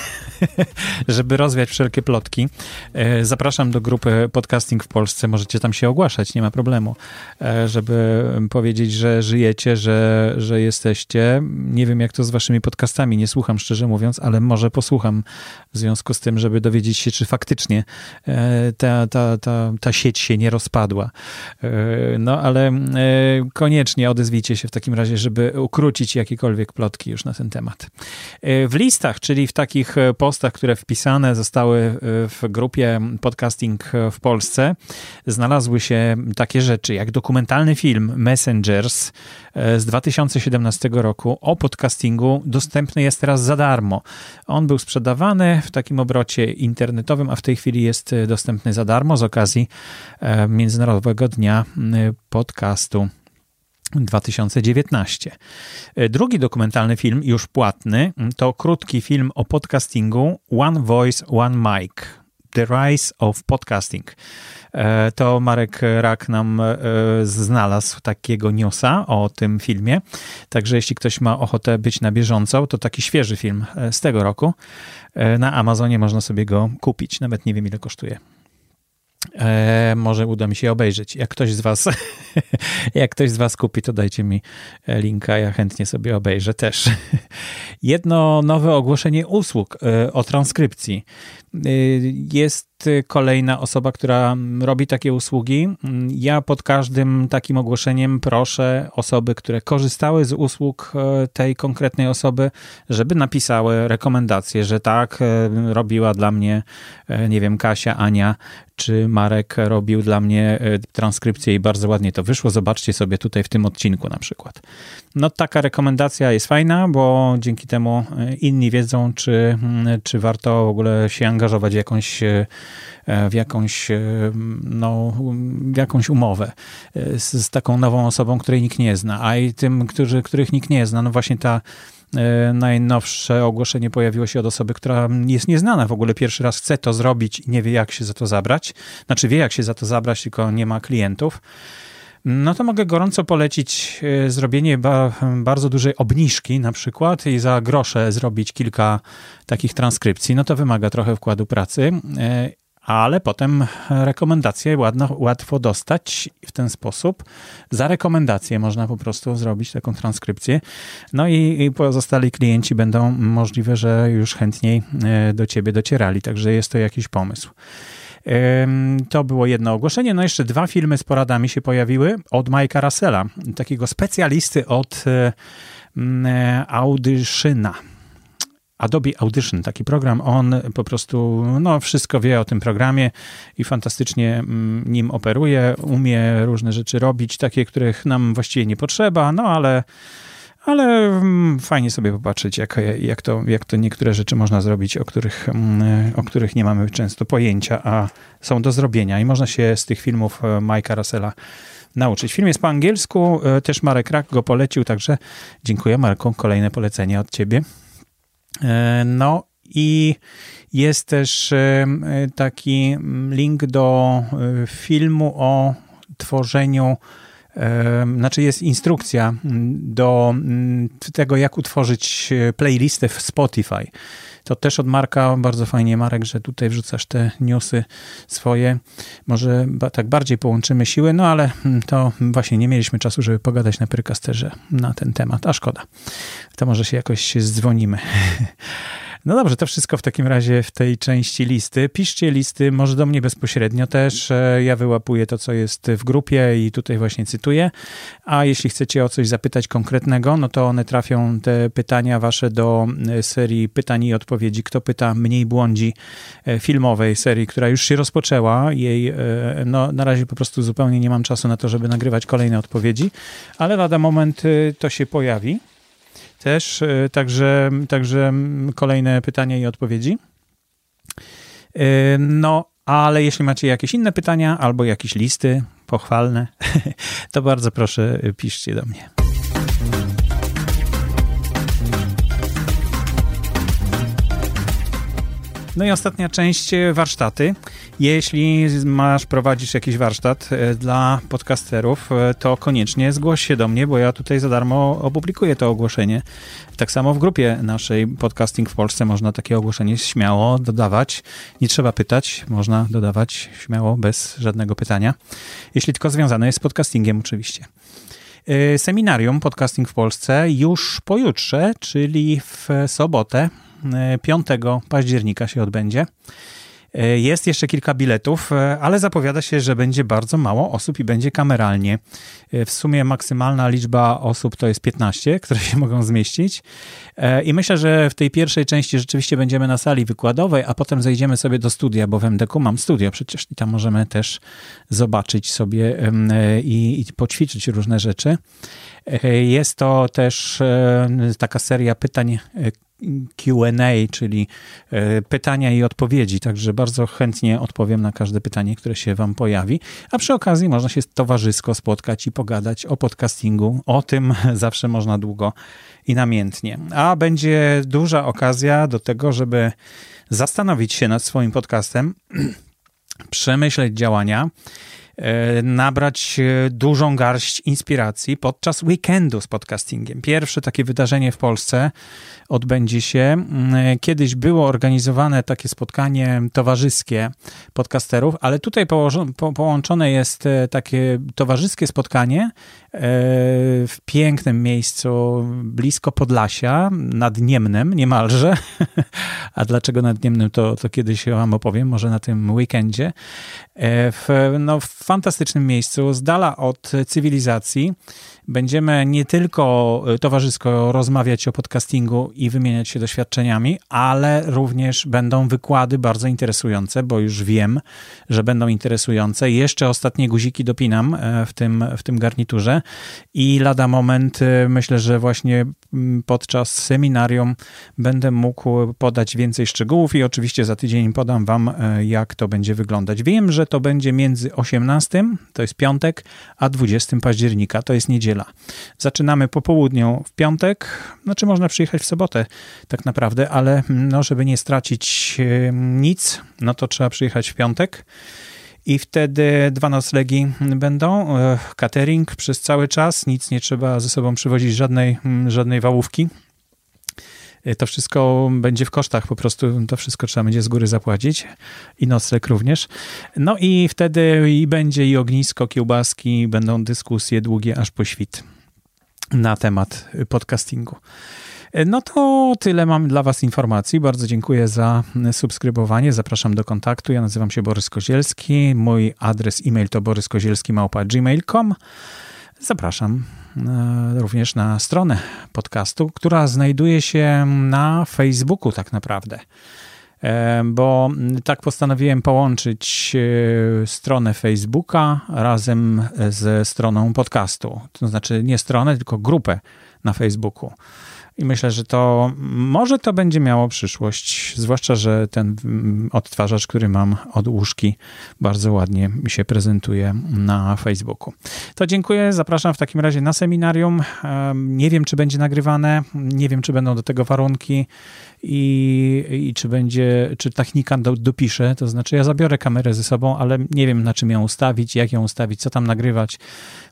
żeby rozwiać wszelkie plotki. E, zapraszam do grupy Podcasting w Polsce, możecie tam się ogłaszać, nie ma problemu, e, żeby powiedzieć, że żyjecie, że, że jesteście. Nie wiem, jak to z waszymi podcastami, nie słucham szczerze mówiąc, ale może posłucham w związku z tym, żeby dowiedzieć się, czy faktycznie ta, ta, ta, ta sieć się nie rozpadła. No, ale koniecznie odezwijcie się w takim razie, żeby ukrócić jakiekolwiek plotki już na ten temat. E, w listach, czyli w takich e, postach, które wpisane zostały e, w grupie podcasting w Polsce, znalazły się takie rzeczy jak dokumentalny film Messengers z 2017 roku o podcastingu. Dostępny jest teraz za darmo. On był sprzedawany w takim obrocie internetowym, a w tej chwili jest dostępny za darmo z okazji Międzynarodowego Dnia Podcastu. 2019. Drugi dokumentalny film, już płatny, to krótki film o podcastingu One Voice, One Mic. The Rise of Podcasting. E, to Marek Rak nam e, znalazł takiego newsa o tym filmie. Także jeśli ktoś ma ochotę być na bieżąco, to taki świeży film e, z tego roku. Na Amazonie można sobie go kupić. Nawet nie wiem, ile kosztuje. E, może uda mi się obejrzeć. Jak ktoś z was jak ktoś z was kupi, to dajcie mi linka, ja chętnie sobie obejrzę też. Jedno nowe ogłoszenie usług e, o transkrypcji. E, jest kolejna osoba, która robi takie usługi. Ja pod każdym takim ogłoszeniem proszę osoby, które korzystały z usług e, tej konkretnej osoby, żeby napisały rekomendacje, że tak, robiła dla mnie, nie wiem, Kasia, Ania czy Marek robił dla mnie transkrypcję i bardzo ładnie to wyszło. Zobaczcie sobie tutaj w tym odcinku na przykład. No taka rekomendacja jest fajna, bo dzięki temu e, inni wiedzą, czy, mm, czy warto w ogóle się angażować w jakąś, e, w jakąś, e, no, w jakąś umowę z, z taką nową osobą, której nikt nie zna, a i tym, którzy, których nikt nie zna, no właśnie ta najnowsze ogłoszenie pojawiło się od osoby, która jest nieznana w ogóle, pierwszy raz chce to zrobić i nie wie, jak się za to zabrać. Znaczy wie, jak się za to zabrać, tylko nie ma klientów no to mogę gorąco polecić e, zrobienie bardzo dużej obniżki na przykład i za grosze zrobić kilka takich transkrypcji. No to wymaga trochę wkładu pracy, e, ale potem rekomendacje ładno, łatwo dostać w ten sposób. Za rekomendację można po prostu zrobić taką transkrypcję. No i, i pozostali klienci będą możliwe, że już chętniej e, do ciebie docierali, także jest to jakiś pomysł. To było jedno ogłoszenie. No jeszcze dwa filmy z poradami się pojawiły od Mike'a Russella, takiego specjalisty od e, Audyshina. Adobe Audition, taki program, on po prostu no, wszystko wie o tym programie i fantastycznie nim operuje, umie różne rzeczy robić, takie, których nam właściwie nie potrzeba, no ale ale mm, fajnie sobie popatrzeć, jak, jak, to, jak to niektóre rzeczy można zrobić, o których, mm, o których nie mamy często pojęcia, a są do zrobienia i można się z tych filmów e, Mike'a Russella nauczyć. Film jest po angielsku, e, też Marek Rak go polecił, także dziękuję Marku, kolejne polecenie od ciebie. E, no i jest też taki mm, link do filmu o tworzeniu znaczy jest instrukcja do tego, jak utworzyć e, playlistę w Spotify. To też od Marka, bardzo fajnie Marek, że tutaj wrzucasz te newsy swoje. Może tak bardziej połączymy siły, no ale to właśnie nie mieliśmy czasu, żeby pogadać na Pyrkasterze na ten temat, a szkoda. To może się jakoś zdzwonimy. No dobrze, to wszystko w takim razie w tej części listy. Piszcie listy, może do mnie bezpośrednio też. E, ja wyłapuję to, co jest w grupie i tutaj właśnie cytuję. A jeśli chcecie o coś zapytać konkretnego, no to one trafią, te pytania wasze do e, serii pytań i odpowiedzi. Kto pyta, mniej błądzi e, filmowej serii, która już się rozpoczęła. Jej, no na razie po prostu zupełnie nie mam czasu na to, żeby nagrywać kolejne odpowiedzi, ale lada moment to się pojawi też, e, także, także kolejne pytania i odpowiedzi. E, no, ale jeśli macie jakieś inne pytania albo jakieś listy pochwalne, to bardzo proszę piszcie do mnie. No i ostatnia część e, warsztaty. Jeśli masz, prowadzisz jakiś warsztat e, dla podcasterów, e, to koniecznie zgłoś się do mnie, bo ja tutaj za darmo opublikuję to ogłoszenie. Tak samo w grupie naszej Podcasting w Polsce można takie ogłoszenie śmiało dodawać. Nie trzeba pytać, można dodawać śmiało, bez żadnego pytania. Jeśli tylko związane jest z podcastingiem oczywiście. Seminarium Podcasting w Polsce już pojutrze, czyli w sobotę 5 października się odbędzie. E, jest jeszcze kilka biletów, e, ale zapowiada się, że będzie bardzo mało osób i będzie kameralnie. E, w sumie maksymalna liczba osób to jest 15, które się mogą zmieścić. I myślę, że w tej pierwszej części rzeczywiście będziemy na sali wykładowej, a potem zejdziemy sobie do studia, bo w MDK mam studio przecież i tam możemy też zobaczyć sobie i, i poćwiczyć różne rzeczy. Jest to też taka seria pytań QA, czyli e, pytania i odpowiedzi. Także bardzo chętnie odpowiem na każde pytanie, które się Wam pojawi. A przy okazji można się towarzysko spotkać i pogadać o podcastingu. O tym zawsze można długo i namiętnie. A będzie duża okazja do tego, żeby zastanowić się nad swoim podcastem, przemyśleć działania nabrać e, dużą garść inspiracji podczas weekendu z podcastingiem. Pierwsze takie wydarzenie w Polsce odbędzie się. Mm, kiedyś było organizowane takie spotkanie towarzyskie podcasterów, ale tutaj połączone jest e, takie towarzyskie spotkanie w pięknym miejscu blisko Podlasia, nad Niemnem niemalże. A dlaczego nad Niemnem, to, to kiedyś wam opowiem, może na tym weekendzie. W, no, w fantastycznym miejscu, z dala od cywilizacji. Będziemy nie tylko e, towarzysko rozmawiać o podcastingu i wymieniać się doświadczeniami, ale również będą wykłady bardzo interesujące, bo już wiem, że będą interesujące. Jeszcze ostatnie guziki dopinam e, w tym, w tym garniturze i lada moment e, myślę, że właśnie mm, podczas seminarium będę mógł podać więcej szczegółów i oczywiście za tydzień podam wam, jak to będzie wyglądać. Wiem, że to będzie między 18, to jest piątek, a 20 października, to jest niedziela niedziela. Zaczynamy po południu w piątek, znaczy można przyjechać w sobotę tak naprawdę, ale no, żeby nie stracić nic, no to trzeba przyjechać w piątek. I wtedy dwa noclegi będą, e, catering przez cały czas, nic nie trzeba ze sobą przywozić, żadnej, żadnej wałówki. E, to wszystko będzie w kosztach, po prostu to wszystko trzeba będzie z góry zapłacić i nocleg również. No i wtedy i będzie i ognisko, kiełbaski, będą dyskusje długie aż po świt na temat podcastingu. E, no to tyle mam dla Was informacji. Bardzo dziękuję za subskrybowanie. Zapraszam do kontaktu. Ja nazywam się Borys Kozielski. Mój adres e-mail to boryskozielski.gmail.com. Zapraszam e, również na stronę podcastu, która znajduje się na Facebooku tak naprawdę. E, bo tak postanowiłem połączyć e, stronę Facebooka razem ze stroną podcastu. To znaczy nie stronę, tylko grupę na Facebooku. I myślę, że to może to będzie miało przyszłość, zwłaszcza, że ten odtwarzacz, który mam od łóżki, bardzo ładnie się prezentuje na Facebooku. To dziękuję, zapraszam w takim razie na seminarium. Nie wiem, czy będzie nagrywane, nie wiem, czy będą do tego warunki i, i czy będzie, czy technika do, dopisze, to znaczy ja zabiorę kamerę ze sobą, ale nie wiem na czym ją ustawić, jak ją ustawić, co tam nagrywać.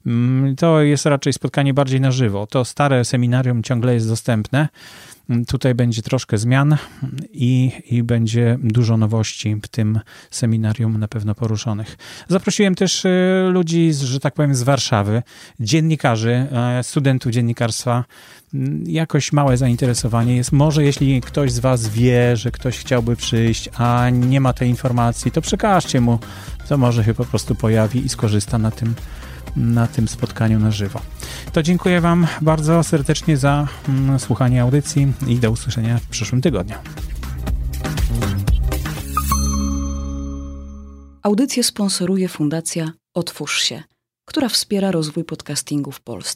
Mm, to jest raczej spotkanie bardziej na żywo. To stare seminarium ciągle jest dostępne. Tutaj będzie troszkę zmian i, i będzie dużo nowości w tym seminarium na pewno poruszonych. Zaprosiłem też y, ludzi, że tak powiem, z Warszawy, dziennikarzy, e, studentów dziennikarstwa. Mm, jakoś małe zainteresowanie jest. Może jeśli ktoś z Was wie, że ktoś chciałby przyjść, a nie ma tej informacji, to przekażcie mu, to może się po prostu pojawi i skorzysta na tym na tym spotkaniu na żywo. To dziękuję Wam bardzo serdecznie za mm, słuchanie audycji i do usłyszenia w przyszłym tygodniu. Audycję sponsoruje Fundacja Otwórz się, która wspiera rozwój podcastingu w Polsce.